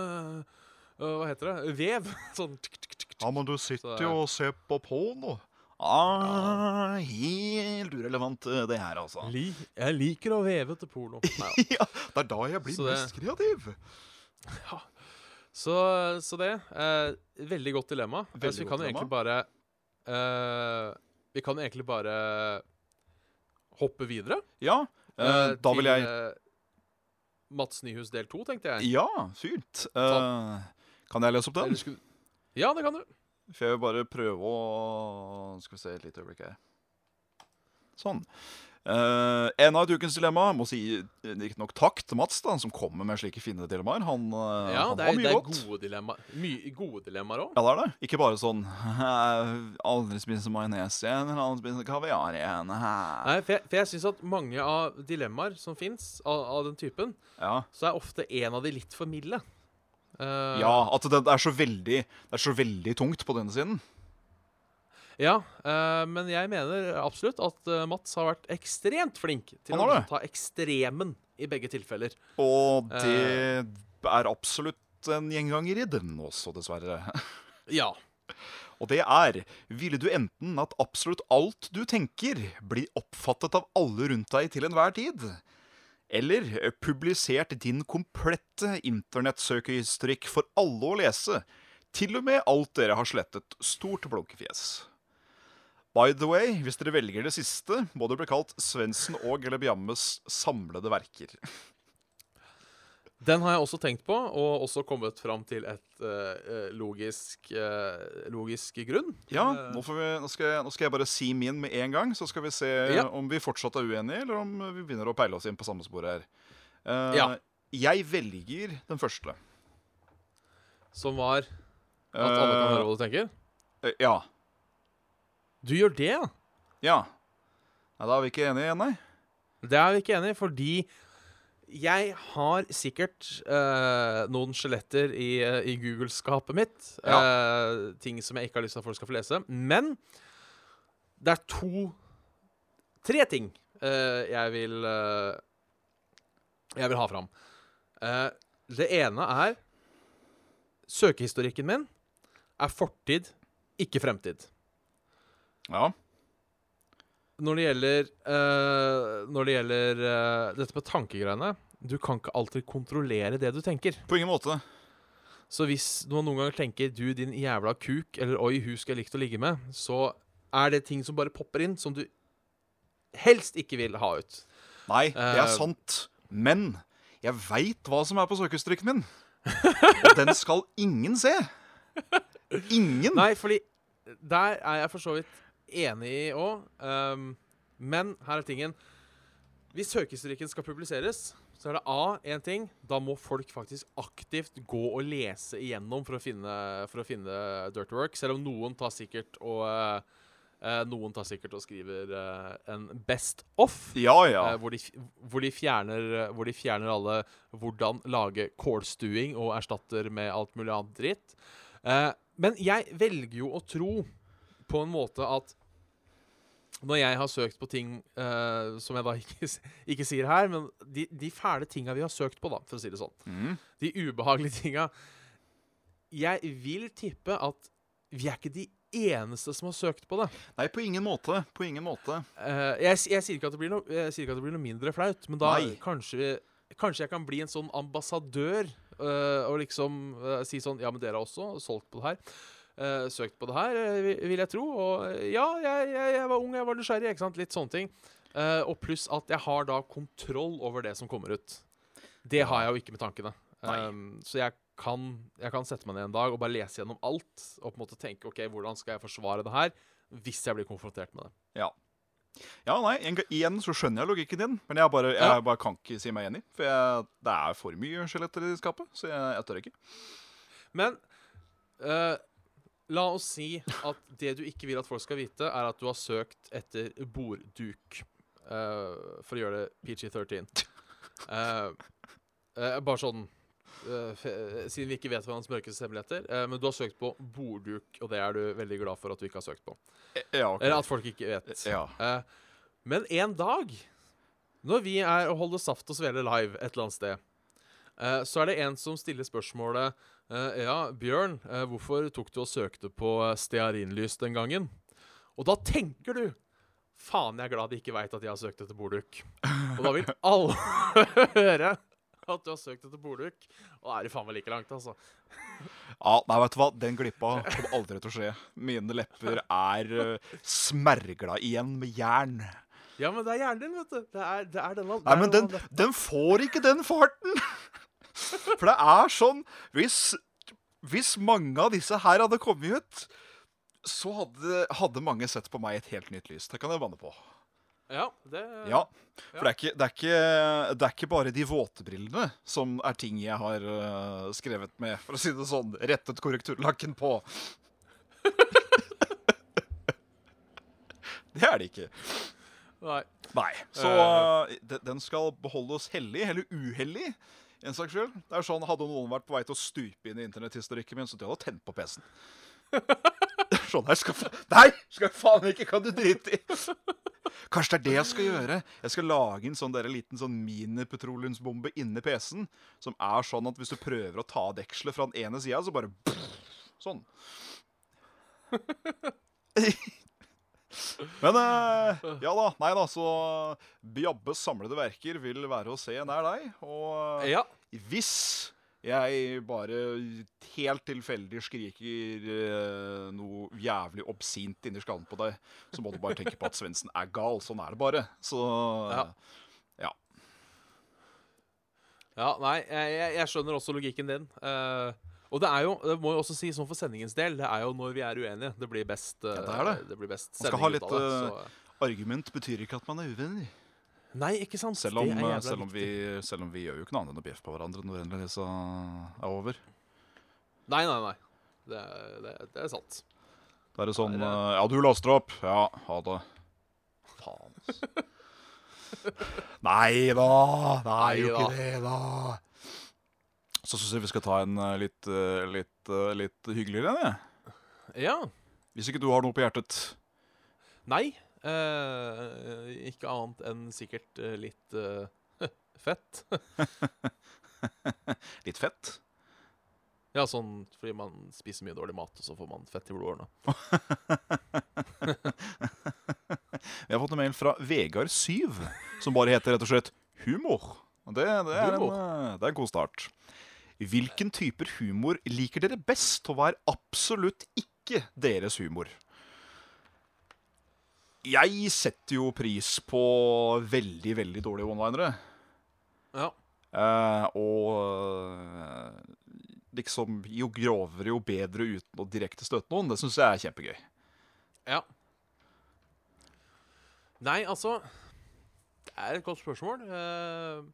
Hva heter det? Vev. (laughs) Sånn. Ja, men du sitter jo og ser på porno. Ah, helt urelevant eh, det her, altså. Li, jeg liker å veve til porno. Ja. Ja, det er da jeg blir mest kreativ. så, så det. Eh, veldig godt dilemma. Veldig så vi kan jo egentlig bare eh, Vi kan egentlig bare hoppe videre. Ja, eh, eh, da vil jeg til, Mats Nyhus del to, tenkte jeg. Ja, fint. Uh, kan jeg lese opp den? Skulle- Ja, det kan du. For jeg vil bare prøve å Skal vi se et lite øyeblikk her. Sånn. Uh, av et ukens dilemma. Må si eh, riktignok takk til Mats, da, som kommer med slike fine dilemmaer. Han, eh, Ja, han det har er, mye det er godt. gode dilemmaer. Mye gode dilemmaer òg. Ja, det er det. Ikke bare sånn Aldri spise majones igjen, eller aldri spise kaviar igjen. Nei, for jeg, for jeg syns at mange av dilemmaer som fins, av, av den typen, Ja. så er ofte en av de litt for milde. Uh, ja, at det, det, er så veldig, det er så veldig tungt på denne siden. Ja, eh, men jeg mener absolutt at eh, Mats har vært ekstremt flink til å ta ekstremen i begge tilfeller. Og det det er absolutt en gjenganger i den også, dessverre. (laughs) Ja. Og det er Ville du enten at absolutt alt du tenker, blir oppfattet av alle rundt deg til enhver tid? Eller publisert din komplette internettsøkehistorikk for alle å lese? Til og med alt dere har slettet. Stort blunkefjes. By the way, hvis dere velger det siste, må det bli kalt Svendsen og Glebiammes samlede verker. Den har jeg også tenkt på, og også kommet fram til et eh, logisk, uh, logisk grunn. Ja, nå, får vi, nå, skal jeg, nå skal jeg bare si min med en gang, så skal vi se Ja. om vi fortsatt er uenige, eller om vi begynner å peile oss inn på samme spor her. Uh, Ja. Jeg velger den første. Som var at alle kan høre hva du tenker. Ja. Du gjør det, ja? Ja. Nei, da er vi ikke enige igjen, nei. Det er vi ikke enige i, fordi jeg har sikkert uh, noen skjeletter i, eh, i Google-skapet mitt. eh, ting som jeg ikke har lyst til at folk skal få lese. Men det er to Tre ting uh, jeg vil Jeg vil ha fram. Det ene er Søkehistorikken min er fortid, ikke fremtid. Ja. Når det gjelder, uh, når det gjelder uh, dette med tankegreiene Du kan ikke alltid kontrollere det du tenker. På ingen måte. Så hvis man noen ganger tenker 'du, din jævla kuk', eller 'oi, hun skulle jeg likt å ligge med', så er det ting som bare popper inn, som du helst ikke vil ha ut. Nei, det er uh, sant. Men jeg veit hva som er på søkestrikken min. Og den skal ingen se. Ingen. Nei, fordi der er jeg for så vidt enig i òg. men her er tingen. Hvis søkehistorikken skal publiseres, så er det A én ting. Da må folk faktisk aktivt gå og lese igjennom for å finne, for å finne dirty work. Selv om noen tar sikkert og uh, Noen tar sikkert og skriver uh, en best off. Ja, ja. Uh, hvor, de, hvor, de fjerner, hvor de fjerner alle 'hvordan lage kålstuing' og erstatter med alt mulig annet dritt. Men jeg velger jo å tro på en måte at når jeg har søkt på ting uh, som jeg da (laughs) ikke, ikke sier her, men de, de fæle tinga vi har søkt på, da, for å si det sånn, Mm. de ubehagelige tinga Jeg vil tippe at vi er ikke de eneste som har søkt på det. Nei, på ingen måte. På ingen måte. Uh, jeg, jeg, sier ikke at det blir noe, jeg sier ikke at det blir noe mindre flaut, men da Nei. kanskje, kanskje jeg kan bli en sånn ambassadør uh, og liksom si sånn Ja, men dere har også solgt på det her. Eh, søkt på det her, eh, vil- jeg tro. Og eh, ja, jeg, jeg, jeg var ung, jeg var nysgjerrig. Ikke sant? Litt sånne ting. Uh, og pluss at jeg har da kontroll over det som kommer ut. Det har jeg jo ikke med tankene. Um, så jeg kan, jeg kan sette meg ned en dag og bare lese gjennom alt og på en måte tenke OK, hvordan skal jeg forsvare det her hvis jeg blir konfrontert med det. Ja. Ja, nei, en, igjen så skjønner jeg logikken din, men jeg bare, jeg Ja. bare kan ikke si meg enig. For jeg, det er for mye skjeletter i skapet, så jeg, jeg tør ikke. Men eh, la oss si at det du ikke vil at folk skal vite, er at du har søkt etter bordduk. Uh, for å gjøre det PG-13. Uh, uh, bare sånn eh, Siden vi ikke vet hverandres mørkeste hemmeligheter. eh, men du har søkt på bordduk, og det er du veldig glad for at du ikke har søkt på. Ja, okay. Eller at folk ikke vet. Ja. Men en dag, når vi er og holder Saft og Svele live et eller annet sted, så er det en som stiller spørsmålet eh, Ja, Bjørn, uh, hvorfor tok du og søkte på eh, stearinlys den gangen? Og da tenker du Faen, jeg er glad de ikke veit at jeg har søkt etter borduk Og da vil (laughs) alle (laughs) høre at du har søkt etter borduk Og da er det faen meg like langt, altså. ja, nei, vet du hva? Den glippa kommer aldri til å skje. Mine lepper er uh, smergla igjen med jern. Ja, men det er hjernen din, vet du. Det er, det er denne, det Nei, men den, den får ikke den farten! (laughs) For det er sånn Hvis, hvis mange av disse her hadde kommet ut, så hadde, hadde mange sett på meg i et helt nytt lys. Det kan jeg banne på. Ja, det Ja, For det, er ikke, det, er ikke, det er ikke bare de våte brillene som er ting jeg har uh, skrevet med, for å si det sånn, rettet korrekturlakken på. (laughs) det er det ikke. Nei. Nei. Så uh, den skal beholdes hellig, eller uhellig, en saks skyld. Det er sånn, Hadde noen vært på vei til å stupe inn i internetthistorikken min, så hadde jeg tent på PC-en. (laughs) sånn her skal Nei! Skal faen ikke kan du drite i! Kanskje det er det jeg skal gjøre. Jeg skal lage en sånn der, liten sånn minipetroleumsbombe inni PC-en. Som er sånn at hvis du prøver å ta dekselet fra den ene sida, så bare Sånn. (laughs) Men eh, ja da. Nei da, så Bjabbes samlede verker vil være å se nær deg. Og Ja. hvis jeg bare helt tilfeldig skriker eh, noe jævlig obsint inni skallen på deg, så må du bare tenke på at Svendsen er gal. Sånn er det bare. Så Ja. ja. Ja, nei, jeg, jeg- skjønner også logikken din. Eh, og det er jo, det må jo også si sånn for sendingens del, det er jo når vi er uenige. Det blir best eh, Ja, det er det. blir best Man skal ha litt, det, eh, så- Argument betyr ikke at man er uvenner. Nei, ikke sant? Selv om, det er selv, om vi, selv om vi gjør jo ikke noe annet enn å bjeffe på hverandre når endelig er over. Nei, nei, nei. Det, det, det er sant. Da er det sånn Nei, det eh, Ja, du laster opp. Ja, ha det. Faen, altså. (laughs) Nei da. Det er jo ikke det, da. Så syns jeg vi skal ta en eh, litt, eh, litt, eh, litt hyggeligere en, jeg. Ja. Hvis ikke du har noe på hjertet. Nei. eh, ikke annet enn sikkert litt eh, (laughs) fett. (laughs) Litt fett. Ja, sånn fordi man spiser mye dårlig mat, og så får man fett i blodårene. (laughs) Vi har fått en mail fra Vegard Syv, som bare heter rett og slett humor. Og Det, det, er, en, det er en god start. Hvilken typer humor liker dere best, og hva er absolutt ikke deres humor? Jeg setter jo pris på veldig, veldig dårlige one-linere. Ja. Eh, og eh, liksom Jo grovere, jo bedre uten å direkte støte noen. Det syns jeg er kjempegøy. Ja. Nei, altså Det er et godt spørsmål. Eh,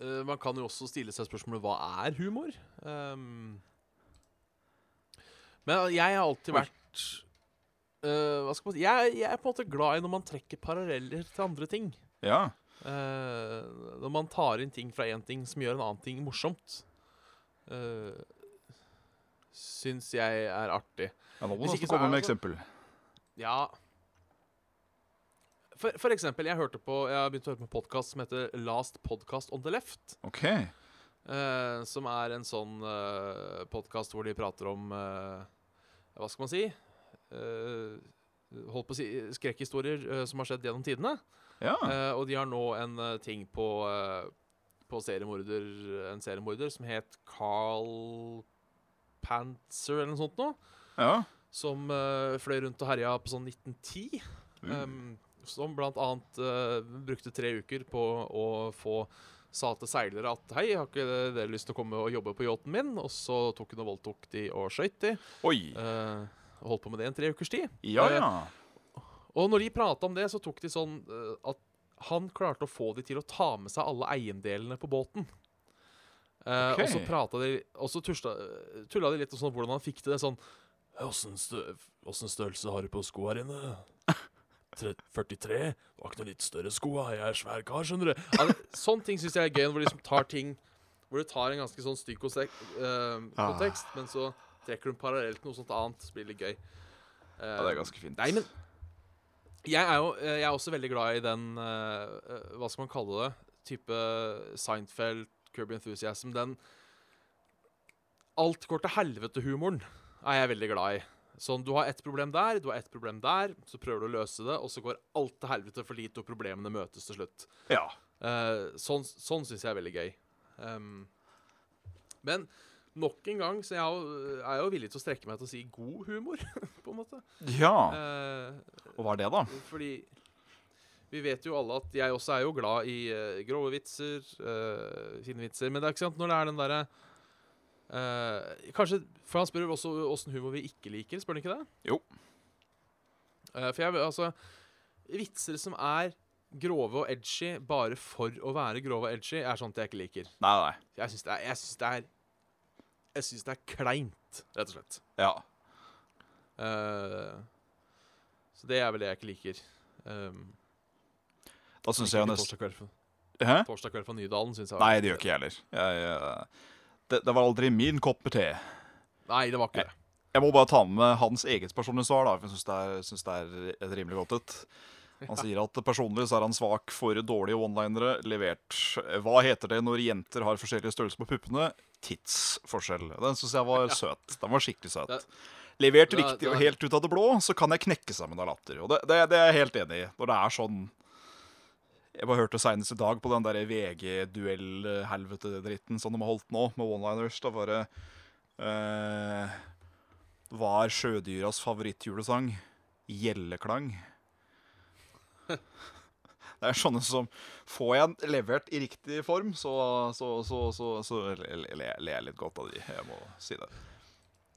eh, man kan jo også stille seg spørsmålet hva er humor? Um, men jeg har alltid vært uh, Hva skal man si jeg, jeg er på en måte glad i når man trekker paralleller til andre ting. Ja. Uh, når man tar inn ting fra én ting som gjør en annen ting morsomt. Uh, syns jeg er artig. ja nå må du komme med eksempel. Ja for, for eksempel, jeg hørte på Jeg har begynt å høre på en podkast som heter Last Podcast on the Left. OK. eh, som er en sånn uh, podkast hvor de prater om eh, Hva skal man si? eh, holdt på å si skrekkhistorier eh, som har skjedd gjennom tidene. Ja. Eh, og de har nå en eh, ting på, eh, på seriemorder, en seriemorder som het Carl Panzer eller noe sånt noe. ja. Som eh, fløy rundt og herja på sånn 1910. Mm. Um, som blant annet eh, brukte tre uker på å få sa til seilere at hei, har ikke dere lyst til å komme og jobbe på yachten min? Og så tok hun og voldtok de og skøyt de. Oi. Uh, og holdt på med det en tre ukers tid. Ja, ja. ja. Og når de prata om det, så tok de sånn uh, at han klarte å få de til å ta med seg alle eiendelene på båten. Okay. Og så prata de Og så tusla, tulla de litt om sånn, hvordan han fikk til det sånn Åssen stø, størrelse har du på skoa dine? Tre- 43? Du har ikke noe litt større sko, Jeg er svær kar, skjønner du. Ja, (laughs) sånne ting syns jeg er gøy, hvor de liksom tar ting Hvor du tar en ganske sånn stygg konsek- eh, Ah. kontekst, men så trekker du parallelt noe sånt annet. Så blir det litt gøy. ja. Det er ganske fint. Nei, men jeg er jo jeg er også veldig glad i den eh, eh, Hva skal man kalle det? Type Seinfeld, Kirby Enthusiasm. Den alt går til helvete-humoren er jeg veldig glad i. Sånn, Du har ett problem der, du har ett problem der, så prøver du å løse det, og så går alt til helvete for lite og problemene møtes til slutt. Ja. Uh, sånn sånn syns jeg er veldig gøy. Um, men nok en gang så jeg er jo, jeg jo villig til å strekke meg til å si god humor, (laughs) på en måte. ja. Uh, Og hva er det, da? fordi vi vet jo alle at jeg også er jo glad i uh, grove vitser, uh, fine vitser. Men det er ikke sant når det er den derre eh, Kanskje For han spør også åssen humor vi ikke liker, spør han ikke det? Jo. Uh, for jeg altså Vitser som er grove og edgy bare for å være grove og edgy, er sånt jeg ikke liker. Nei, nei. Jeg syns det Jeg det er Jeg synes det er kleint, rett og slett. Ja. Uh, så det er vel det jeg ikke liker. Um, Da syns jeg jo nesten Torsdag kveld fra, Nydalen, syns jeg. Nei, det gjør ikke jeg heller. Jeg, eh, det, det var aldri min kopp med te. Nei, det var ikke det. Jeg må bare ta med hans eget personlige svar, da, for jeg syns det, det er et rimelig godt et. Han sier at personlig så er han svak for dårlige one-linere levert. Hva heter det når jenter har forskjellige størrelser på puppene? Tidsforskjell. Den syns jeg var søt. Den var skikkelig søt. Levert riktig og helt ut av det blå, så kan jeg knekke sammen av latter. Og det, det, det er jeg helt enig i. Når det er sånn Jeg bare hørte senest i dag på den der VG-duell-helvete-dritten som de har holdt nå, med one-liners. Da var det uh, Hva er sjødyras favorittjulesang? Gjelleklang. Det er sånne som Får jeg den levert i riktig form, så, så, så, så, så ler jeg litt godt av de. Jeg må si det.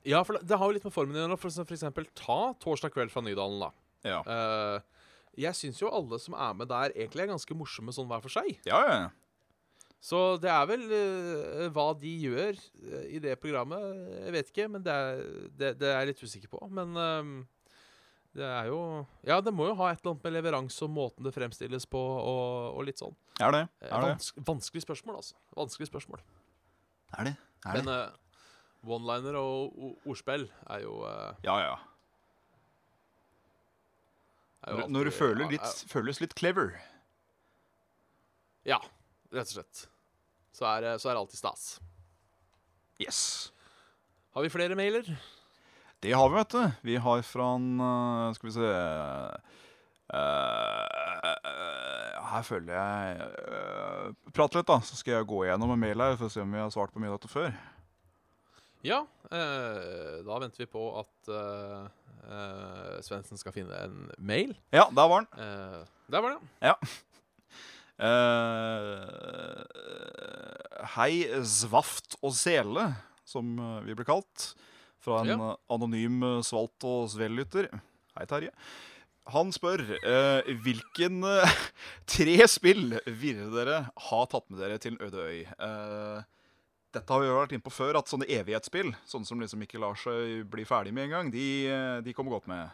Ja, for det, har jo litt med formen å gjøre. For, for eksempel, ta torsdag kveld fra Nydalen, da. Ja, Eh, jeg syns jo alle som er med der, egentlig er ganske morsomme sånn hver for seg. ja. ja. Så det er vel uh, hva de gjør uh, i det programmet, jeg vet ikke. Men det er, det, det er jeg litt usikker på. Men uh, det er jo Ja, det må jo ha et eller annet med leveranse og måten det fremstilles på, og, og litt sånn. Er det? Er det? Vans vanskelig spørsmål, altså. Vanskelig spørsmål. Er det? Er det? Men one-liner og ordspill er jo, Ja, ja. Jo Når, du føler litt, ja, litt, føles litt clever. Ja, rett og slett. Så er, så er det alltid stas. Yes. Har vi flere mailer? Det har vi, vet du. Vi har fra en eh, Skal vi se eh, Her føler jeg uh, Prat litt, da, så skal jeg gå gjennom en mail her for å se om vi har svart på mye av dette før. Ja. Eh, da venter vi på at eh, Svendsen skal finne en mail. Ja, der var den. Eh, der var det. (laughs) Eh, hei, Svaft og Sele, som eh, vi ble kalt. Fra en Ja. eh, anonym eh, svalt- og svellytter. Hei, Terje. Han spør eh, hvilken eh, (laughs) tre spill ville dere ha tatt med dere til øde øy. Eh, dette har vi jo vært inne på før, at sånne evighetsspill, sånne som liksom ikke lar seg bli ferdig med en gang, de, eh, de kommer godt med.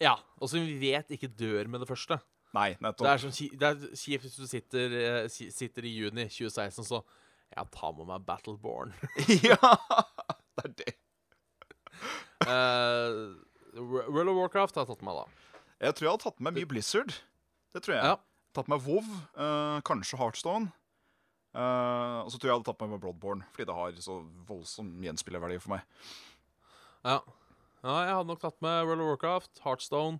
Ja. Og som vi vet ikke dør med det første. Nei, Det nettopp. er, sånn, ki- det er kjipt hvis du sitter, eh, sitter i juni 2016 så Ja, ta med meg Battleborn. (laughs) (laughs) ja, det er det. uh, World of Warcraft har jeg tatt med, da. Jeg tror jeg har tatt med mye Blizzard. Det tror jeg. Ja. Tatt med WoW, uh, kanskje Heartstone. Eh, og så tror jeg jeg hadde tatt meg med Bloodborne, fordi det har så voldsom gjenspillerverdi for meg. Ja. Ja, jeg hadde nok tatt med World of Warcraft, Heartstone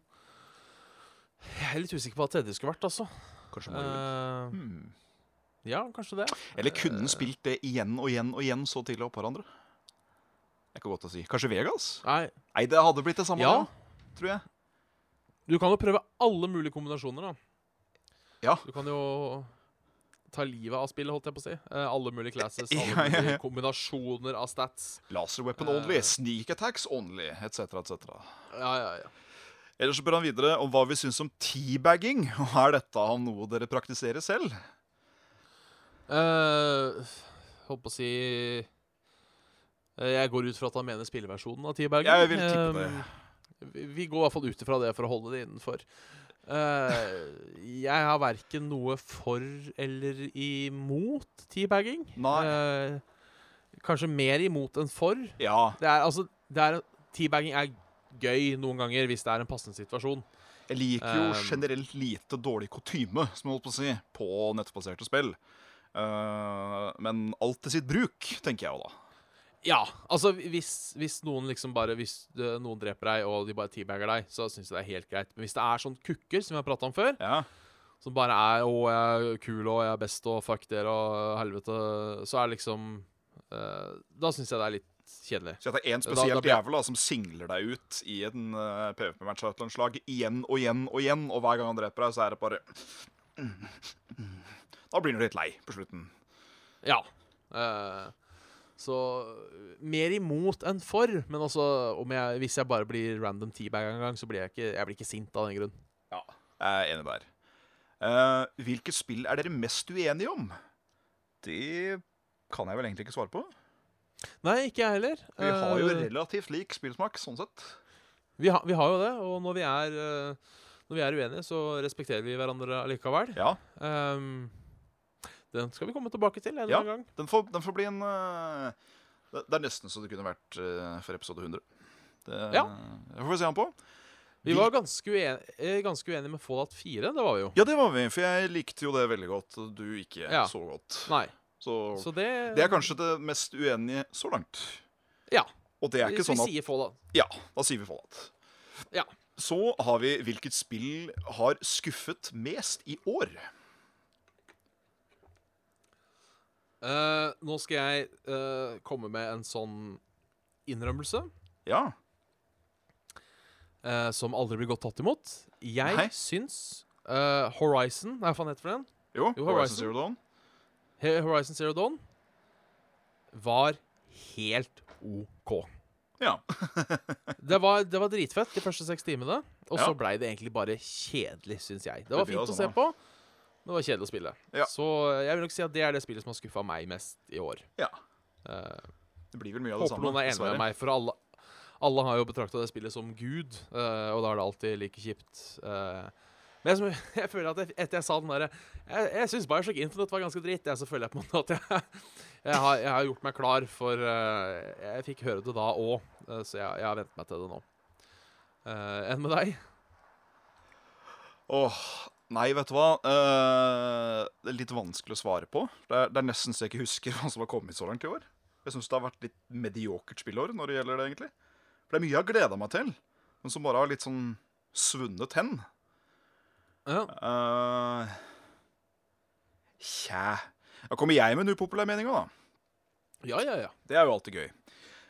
Jeg er litt usikker på hva tredje skulle vært, altså. Kanskje Mario uh, Hmm. ja, kanskje det. Eller kunne den spilt det igjen og igjen og igjen så tidlig oppå hverandre? Det er ikke godt å si. Kanskje Vegas? Nei, Nei, det hadde blitt det samme, Ja. da, tror jeg. du kan jo prøve alle mulige kombinasjoner, da. Ja. Du kan jo ta livet av spillet, holdt jeg på å si. Uh, alle mulige classes, (laughs) alle Ja, ja, ja. kombinasjoner av stats. Laser weapon Eh. only, sneak attacks only, etc., etc. Ja, ja, ja. Ellers så spør han videre om hva vi syns om teabagging. (laughs) Og er dette noe dere praktiserer selv? Uh, holdt på å si eh, Jeg går ut fra at han mener spilleversjonen av teabagging. Jeg vil tippe det. Eh, vi, vi går i hvert fall ut ifra det for å holde det innenfor. Eh, jeg har verken noe for eller imot teabagging. Eh, kanskje mer imot enn for. Ja. Det er, altså, det er, teabagging er gøy noen ganger hvis det er en passende situasjon. Jeg liker jo uh, generelt lite dårlig kutyme, som jeg holdt på å si, på nettbaserte spill. Men alt til sitt bruk, tenker jeg jo da. Ja, altså hvis, hvis noen liksom bare Hvis noen dreper deg, og de bare teabagger deg, så syns jeg det er helt greit. Men hvis det er sånn kukker, som vi har prata om før, Ja. som bare er 'Å, jeg er kul, og jeg er best, og fuck dere, og helvete', så er det liksom uh, Da syns jeg det er litt kjedelig. Så det er én Da- da blir jævel da, som singler deg ut i en uh, PVP-match av et eller annet slag igjen og igjen og igjen, og hver gang han dreper deg, så er det bare (sniffs) Da blir du litt lei på slutten. Ja. eh, så mer imot enn for. Men også, om jeg, hvis jeg bare blir random teabag en gang, så blir jeg ikke, jeg blir ikke sint av den grunn. Ja, jeg er enig der. Uh, hvilke spill er dere mest uenige om? Det kan jeg vel egentlig ikke svare på. Nei, ikke jeg heller. Vi har jo Eh, relativt lik spillsmak, sånn sett. vi, har, vi har jo det, og når vi er eh, Når vi er uenige, så respekterer vi hverandre allikevel. Ja, Ehm, den skal vi komme tilbake til en eller Ja. gang. den får, den får bli en uh, det, det er nesten så det kunne vært uh, for episode 100. Det, Ja. Det får vi se an på. Vi Vi- var ganske, uen eh, ganske uenige med Fallout 4. Det var vi jo. Ja, det var vi, for jeg likte jo det veldig godt. Du ikke Ja. så godt. Nei. Så, Så det det er kanskje det mest uenige så langt. Ja. Og det er ikke Hvis vi sånn at sier Fallout. Ja, da sier vi Fallout. Ja. Så har vi hvilket spill har skuffet mest i år. Eh, nå skal jeg uh, komme med en sånn innrømmelse Ja. Uh, som aldri blir godt tatt imot. Jeg Nei. syns Horizon hva faen heter den? Jo, Jo, Horizon Horizon. Zero Dawn. He- Horizon Zero Dawn var helt OK. Ja. (laughs) Det var, det var dritfett de første seks timene, og så Ja. blei det egentlig bare kjedelig, syns jeg. Det var det fint å se sånn, på, men det var kjedelig å spille. Ja. Så jeg vil nok si at det er det spillet som har skuffa meg mest i år. ja. Eh, Det blir vel mye av det håper samme. noen er enig med meg, for alle, alle har jo betrakta det spillet som Gud, eh, og da er det alltid like kjipt. eh. men jeg, (laughs) jeg føler at jeg, etter jeg sa den derre Jeg, jeg syns Bioshock Infinite var ganske dritt, jeg, så føler jeg på en måte at jeg, (laughs) jeg, har, jeg har gjort meg klar for eh, Jeg fikk høre det da òg, så jeg, jeg har vent meg til det nå. Enn med deg? Åh, nei, vet du hva? Uh, det er litt vanskelig å svare på. Det er, det er nesten så jeg ikke husker (laughs) hva som har kommet så langt i år. Jeg syns det har vært litt mediokert spillår når det gjelder det, egentlig. For det er mye jeg har gleda meg til, men som bare har litt sånn svunnet hen. Ja. Uh, Tja Da kommer jeg med en upopulær mening òg, da. ja, ja, ja. Det er jo alltid gøy.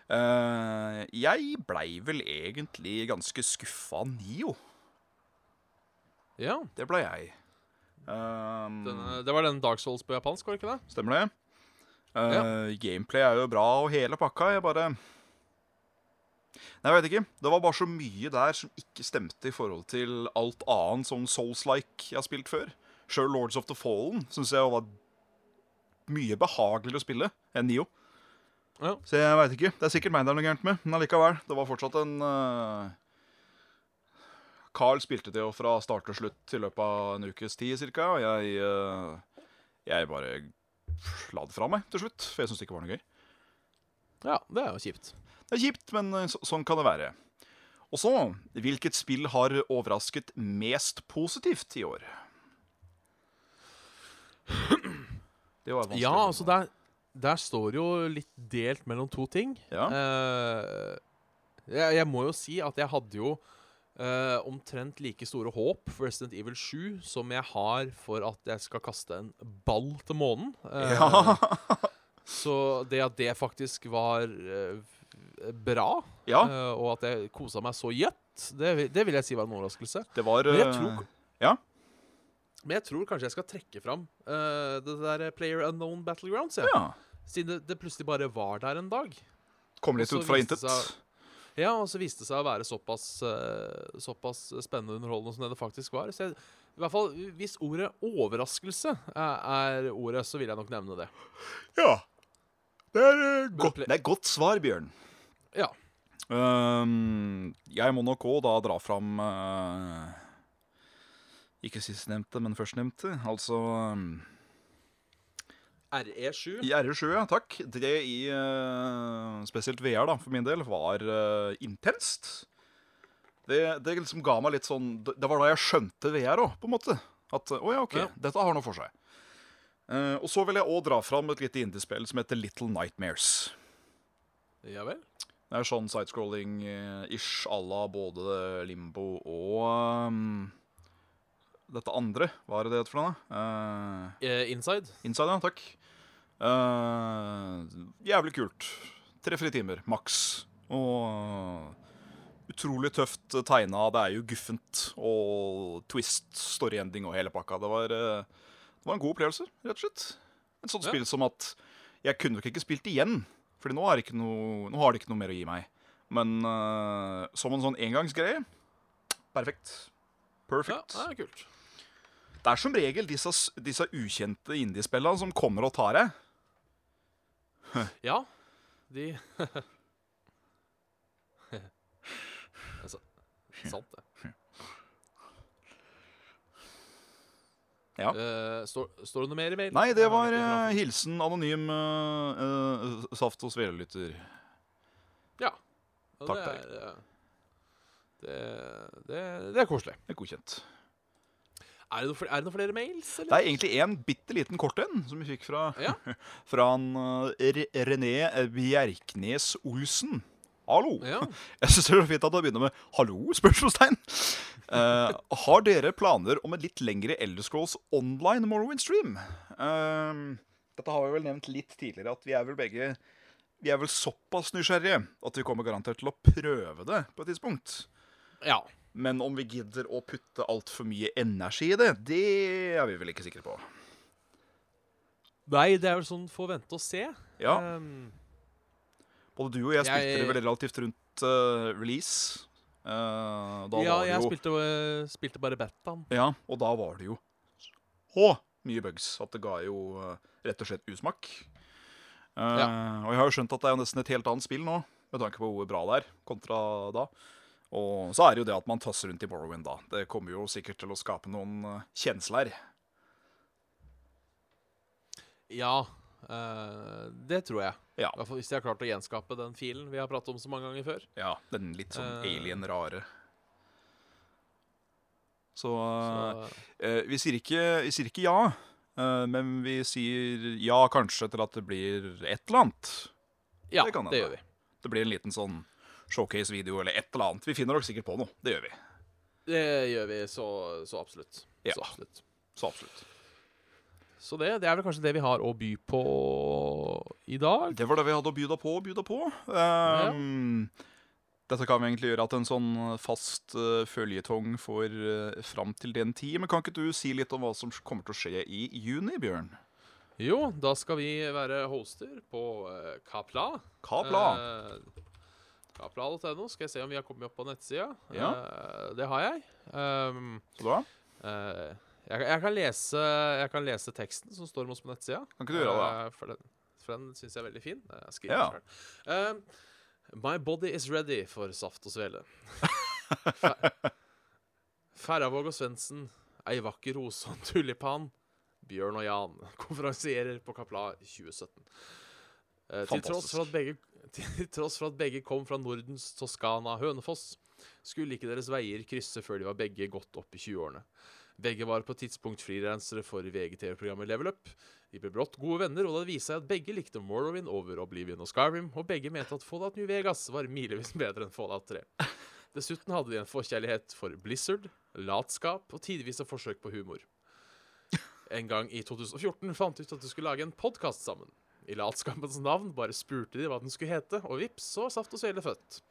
Uh, jeg blei vel egentlig ganske skuffa av Nio. Ja. Det ble jeg. Um, Den, eh, det var den Dark Souls på japansk, var det ikke det? Stemmer det? Eh, Gameplay er jo bra og hele pakka. Jeg bare Nei, jeg vet ikke. Det var bare så mye der som ikke stemte i forhold til alt annet som Souls-like jeg har spilt før. Sjøl Lords of the Fallen syns jeg var mye behageligere å spille enn Nio. Ja. Så jeg veit ikke. Det er sikkert meg det er noe gærent med, men allikevel. Det var fortsatt en uh... Carl spilte det jo fra start til slutt i løpet av en ukes tid ca. og jeg eh, Jeg bare la det fra meg til slutt, for jeg syntes det ikke var noe gøy. Ja, det er jo kjipt. Det er kjipt, men eh, så, sånn kan det være. Og så, hvilket spill har overrasket mest positivt i år? Det var vanskelig. Ja, altså der, der står jo litt delt mellom to ting. Ja. Uh, Jeg, jeg må jo si at jeg hadde jo eh, omtrent like store håp for Resident Evil 7 som jeg har for at jeg skal kaste en ball til månen. Uh, Ja. (laughs) Så det at det faktisk var uh, bra, ja, og at jeg kosa meg så gjett, det, det vil jeg si var en overraskelse. det var Men jeg tror- Ja. Men jeg tror kanskje jeg skal trekke fram det der Player Unknown Battlegrounds. ja. Siden det, det plutselig bare var der en dag. Kom litt ut fra intet. seg- Ja, og så viste det seg å være såpass, eh, såpass spennende underholdende som det det faktisk var. Så jeg, i hvert fall, Hvis ordet 'overraskelse' er, er ordet, så vil jeg nok nevne det. Ja. Det er, uh, godt, det er godt svar, Bjørn. Ja. Um, jeg må nok òg da dra fram uh, Ikke sistnevnte, men førstnevnte. Altså um, RE7. I RE7, ja, takk. Det i eh, spesielt VR, da, for min del, var uh, intenst. Det, det liksom ga meg litt sånn Det var da jeg skjønte VR òg, på en måte. At å ja, OK, Ja. dette har noe for seg. Uh, og så vil jeg òg dra fram et lite indiespill som heter Little Nightmares. Ja vel? Det er sånn sidescrolling-ish à la både Limbo og um, dette andre. Hva er det det heter for noe? Uh, inside. Inside, ja. Takk. Eh, jævlig kult. Tre-fire timer, maks. Og utrolig tøft tegna. Det er jo guffent. Og twist, story-ending og hele pakka. Det var, eh, det var en god opplevelse, rett og slett. Et sånt Ja. spill som at jeg kunne nok ikke spilt igjen. Fordi nå, er det ikke noe, nå har det ikke noe mer å gi meg. Men uh, som en sånn engangsgreie perfekt. Ja, det er kult. Det er som regel disse, disse ukjente indiespillene som kommer og tar deg. (laughs) Ja, de (laughs) altså, Sant, det. Ja. Uh, står, står det noe mer i mail? Nei, det var eh, hilsen anonym uh, saft- og svelelytter. Ja, Takk, det er, Det, det, det er koselig. Det er godkjent. Er det, noe, fl- er det noen flere mails, Det er egentlig en bitte liten kort en som vi fikk fra, Ja. (laughs) fra en, uh, René Bjerknes Olsen. Hallo! Ja. (laughs) Jeg syns det er fint at han begynner med 'hallo?' spørsmålstegn. Uh, (laughs) har dere planer om en litt lengre Elder Scrolls online Morrowind-stream? Uh, dette har vi vel nevnt litt tidligere, at vi er vel begge Vi er vel såpass nysgjerrige at vi kommer garantert til å prøve det på et tidspunkt. ja. Men om vi gidder å putte altfor mye energi i det, det er vi vel ikke sikre på. Nei, det er vel sånn få vente og se. Ja, Um, Både du og jeg spilte jeg- det vel relativt rundt uh, release. Uh, ja, jeg jo spilte, uh, spilte bare Batman. Ja, og da var det jo så mye bugs at det ga jo rett og slett usmak. Ja. Og jeg har jo skjønt at det er nesten et helt annet spill nå, med tanke på hvor bra det er, kontra da. Og så er det jo det at man tasser rundt i Morrowind da. Det kommer jo sikkert til å skape noen eh, kjensler. Ja, eh, det tror jeg. Ja. Hvis de har klart å gjenskape den filen vi har pratet om så mange ganger før. Ja, den litt sånn Eh. alien-rare. Så, Så, eh, vi, sier ikke, vi sier ikke ja, eh, men vi sier ja kanskje til at det blir et eller annet. ja, det kan det, gjør vi. Det blir en liten sånn showcase-video eller et eller annet. Vi finner nok sikkert på noe. Det gjør vi. Det gjør vi så, så absolutt. Ja. Så absolutt. Så absolutt. Så det, det er vel kanskje det vi har å by på i dag. Det var det vi hadde å by deg på. By deg på. Ehm, Dette kan vi egentlig gjøre at en sånn fast uh, føljetong får uh, fram til den tid. Men kan ikke du si litt om hva som kommer til å skje i juni, Bjørn? Jo, da skal vi være hoster på uh, Kapla. Kapla. Eh, Kapla.no. Skal jeg se om vi har kommet opp på nettsida. Ja. Uh, det har jeg. Um, Så da Uh, jeg, jeg, kan lese, jeg kan lese teksten som står med oss på nettsida. kan ikke du gjøre det? Uh, for den, for den syns jeg er veldig fin. Jeg skriver Ja. selv. Um, My body is ready for saft og svele. (laughs) Færravåg og Svendsen, ei vakker rose og en tulipan. Bjørn og Jan konferansierer på Kapla 2017. Eh, til, tross for at begge, (laughs) til tross for at begge kom fra Nordens Toskana Hønefoss, skulle ikke deres veier krysse før de var begge godt opp i 20-årene. Begge var på tidspunkt frilansere for VGTV-programmet Level Up. De ble brått gode venner, og det viste seg at begge likte Morrowind over Oblivion og Skyrim, og begge mente at Fallout New Vegas var milevis bedre enn Fallout 3. Dessuten hadde de en forkjærlighet for Blizzard, latskap og tidvis et forsøk på humor. En gang i 2014 fant de ut at de skulle lage en podkast sammen. I latskapens navn bare spurte de hva den skulle hete, og vips, så Saft og Svele født.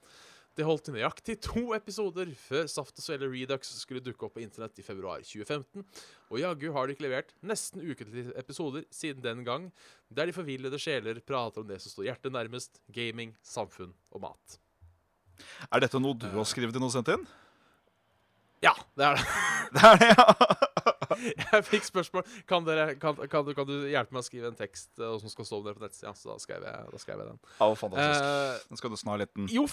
Det holdt i nøyaktig to episoder før Saft og Svele Redux skulle dukke opp på internett i februar 2015, og jaggu har de ikke levert nesten ukentlige episoder siden den gang, der de forvillede sjeler prater om det som står hjertet nærmest, gaming, samfunn og mat. Er dette noe du har skrevet inn og sendt inn? Ja, det er det. (laughs) Det er det, ja! (laughs) Jeg fikk spørsmål Kan, dere, kan, kan, du, kan du hjelpe meg å skrive en tekst uh, som skal stå der på nettsida. Så da skrev jeg, da skrev jeg den. Ja, fantastisk. Eh, Den skal du snart litt den. jo,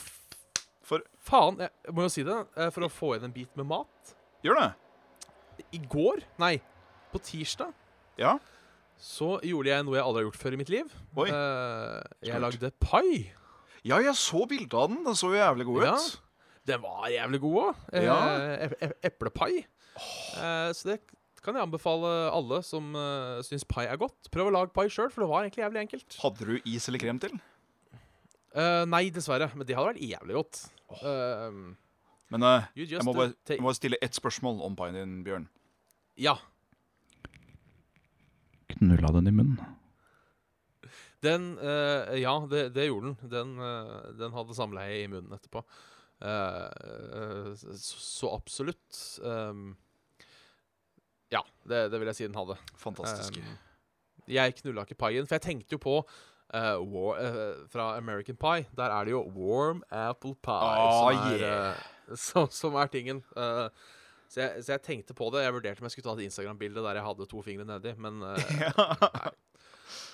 For faen. Jeg må jo si det. eh, For å få inn en bit med mat. Gjør det. I går, nei, på tirsdag, Ja. så gjorde jeg noe jeg aldri har gjort før i mitt liv. Oi. Jeg lagde pai. Ja, jeg så bildet av den. Den så jo jævlig god ut. Ja. Den var jævlig god òg. Ja. Eplepai. Oh. så det kan jeg anbefale alle som uh, syns pai er godt. Prøv å lage pai sjøl, for det var egentlig jævlig enkelt. Hadde du is eller krem til? Uh, nei, dessverre. Men det hadde vært jævlig godt. Eh, Men uh, jeg, må uh, bare, jeg må bare stille ett spørsmål om paien din, Bjørn. Ja. Knulla den i munnen. Den eh, Ja, det, det gjorde den. Den, den hadde samleie i munnen etterpå. Så, absolutt. ehm, ja, det, det vil jeg si den hadde. Fantastisk. Um, jeg knulla ikke paien, for jeg tenkte jo på uh, war, uh, fra American Pie. Der er det jo warm apple pie oh, som, er, yeah. eh, (laughs) som, som er tingen. Så, jeg, så jeg tenkte på det. Jeg vurderte om jeg skulle ta et Instagram-bilde der jeg hadde to fingre nedi, men (laughs) nei.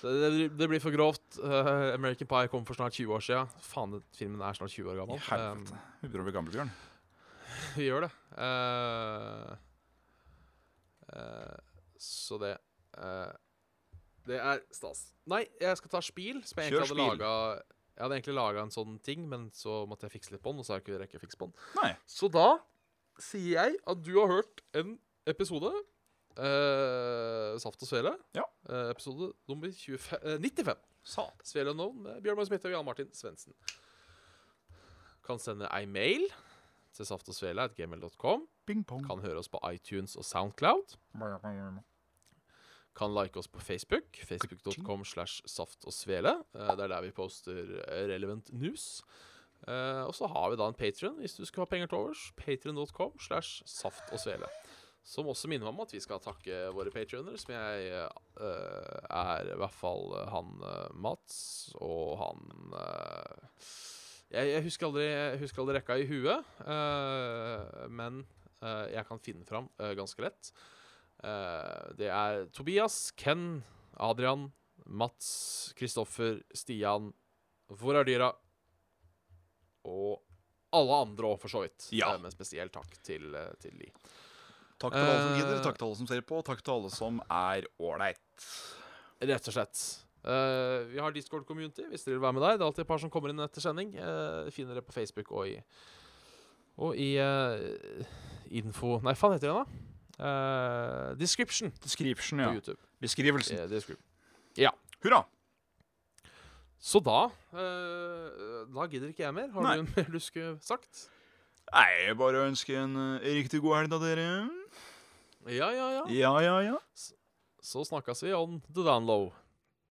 Det, det, blir for grovt. American Pie kom for snart 20 år siden. Faen, filmen er snart 20 år gammel. helvete. Vi begynner å bli gamle, Bjørn. Um, (laughs) vi gjør det. Uh, så det uh, Det er stas. Nei, jeg skal ta spil, som jeg Kjør egentlig hadde spil. Jeg hadde egentlig laga en sånn ting, men så måtte jeg fikse litt på den, og så har jeg ikke rekket å fikse på den. Nei. Så da sier jeg at du har hørt en episode. Uh, Saft og Svele. Ja. Uh, episode nummer 25, uh, 95. Sat. Svele Unknown med Bjørn Magne Smitte og Jan Martin Svendsen. Kan sende ei mail til saftogsvele.gmil.com. Kan høre oss på iTunes og Soundcloud. Kan like oss på Facebook. Facebook.com slash saft og svele. Eh, Det er der vi poster eh, relevant news. Eh, og så har vi da en Patrion hvis du skal ha penger til overs. Patrion.com slash saft og svele. Som også minner meg om at vi skal takke våre patrioner, som jeg uh, er i hvert fall han uh, Mats og han uh, jeg, jeg, husker aldri, jeg husker aldri rekka i huet, men jeg kan finne fram ganske lett. Eh, det er Tobias, Ken, Adrian, Mats, Kristoffer, Stian, Hvor er dyra? Og alle andre òg, for så vidt. Ja. Eh, men spesielt takk til, eh, til de. Takk til alle som gidder, takk til alle som ser på, takk til alle som er ålreit. Rett og slett. Uh, vi har Discord Community hvis dere vil være med der. Det er alltid et par som kommer inn etter sending. Uh, finner det på Facebook og i Og i uh, info Nei, faen heter det da? Eh, description Description, på ja. YouTube. Beskrivelsen. Eh, description. Hurra! Så da uh, Da gidder ikke jeg mer. Har Nei. du en mer du skulle sagt? Nei, jeg bare ønsker en uh, riktig god helg da, dere. Ja, ja, ja. Ja, ja, ja. Så snakkes vi on the downlow.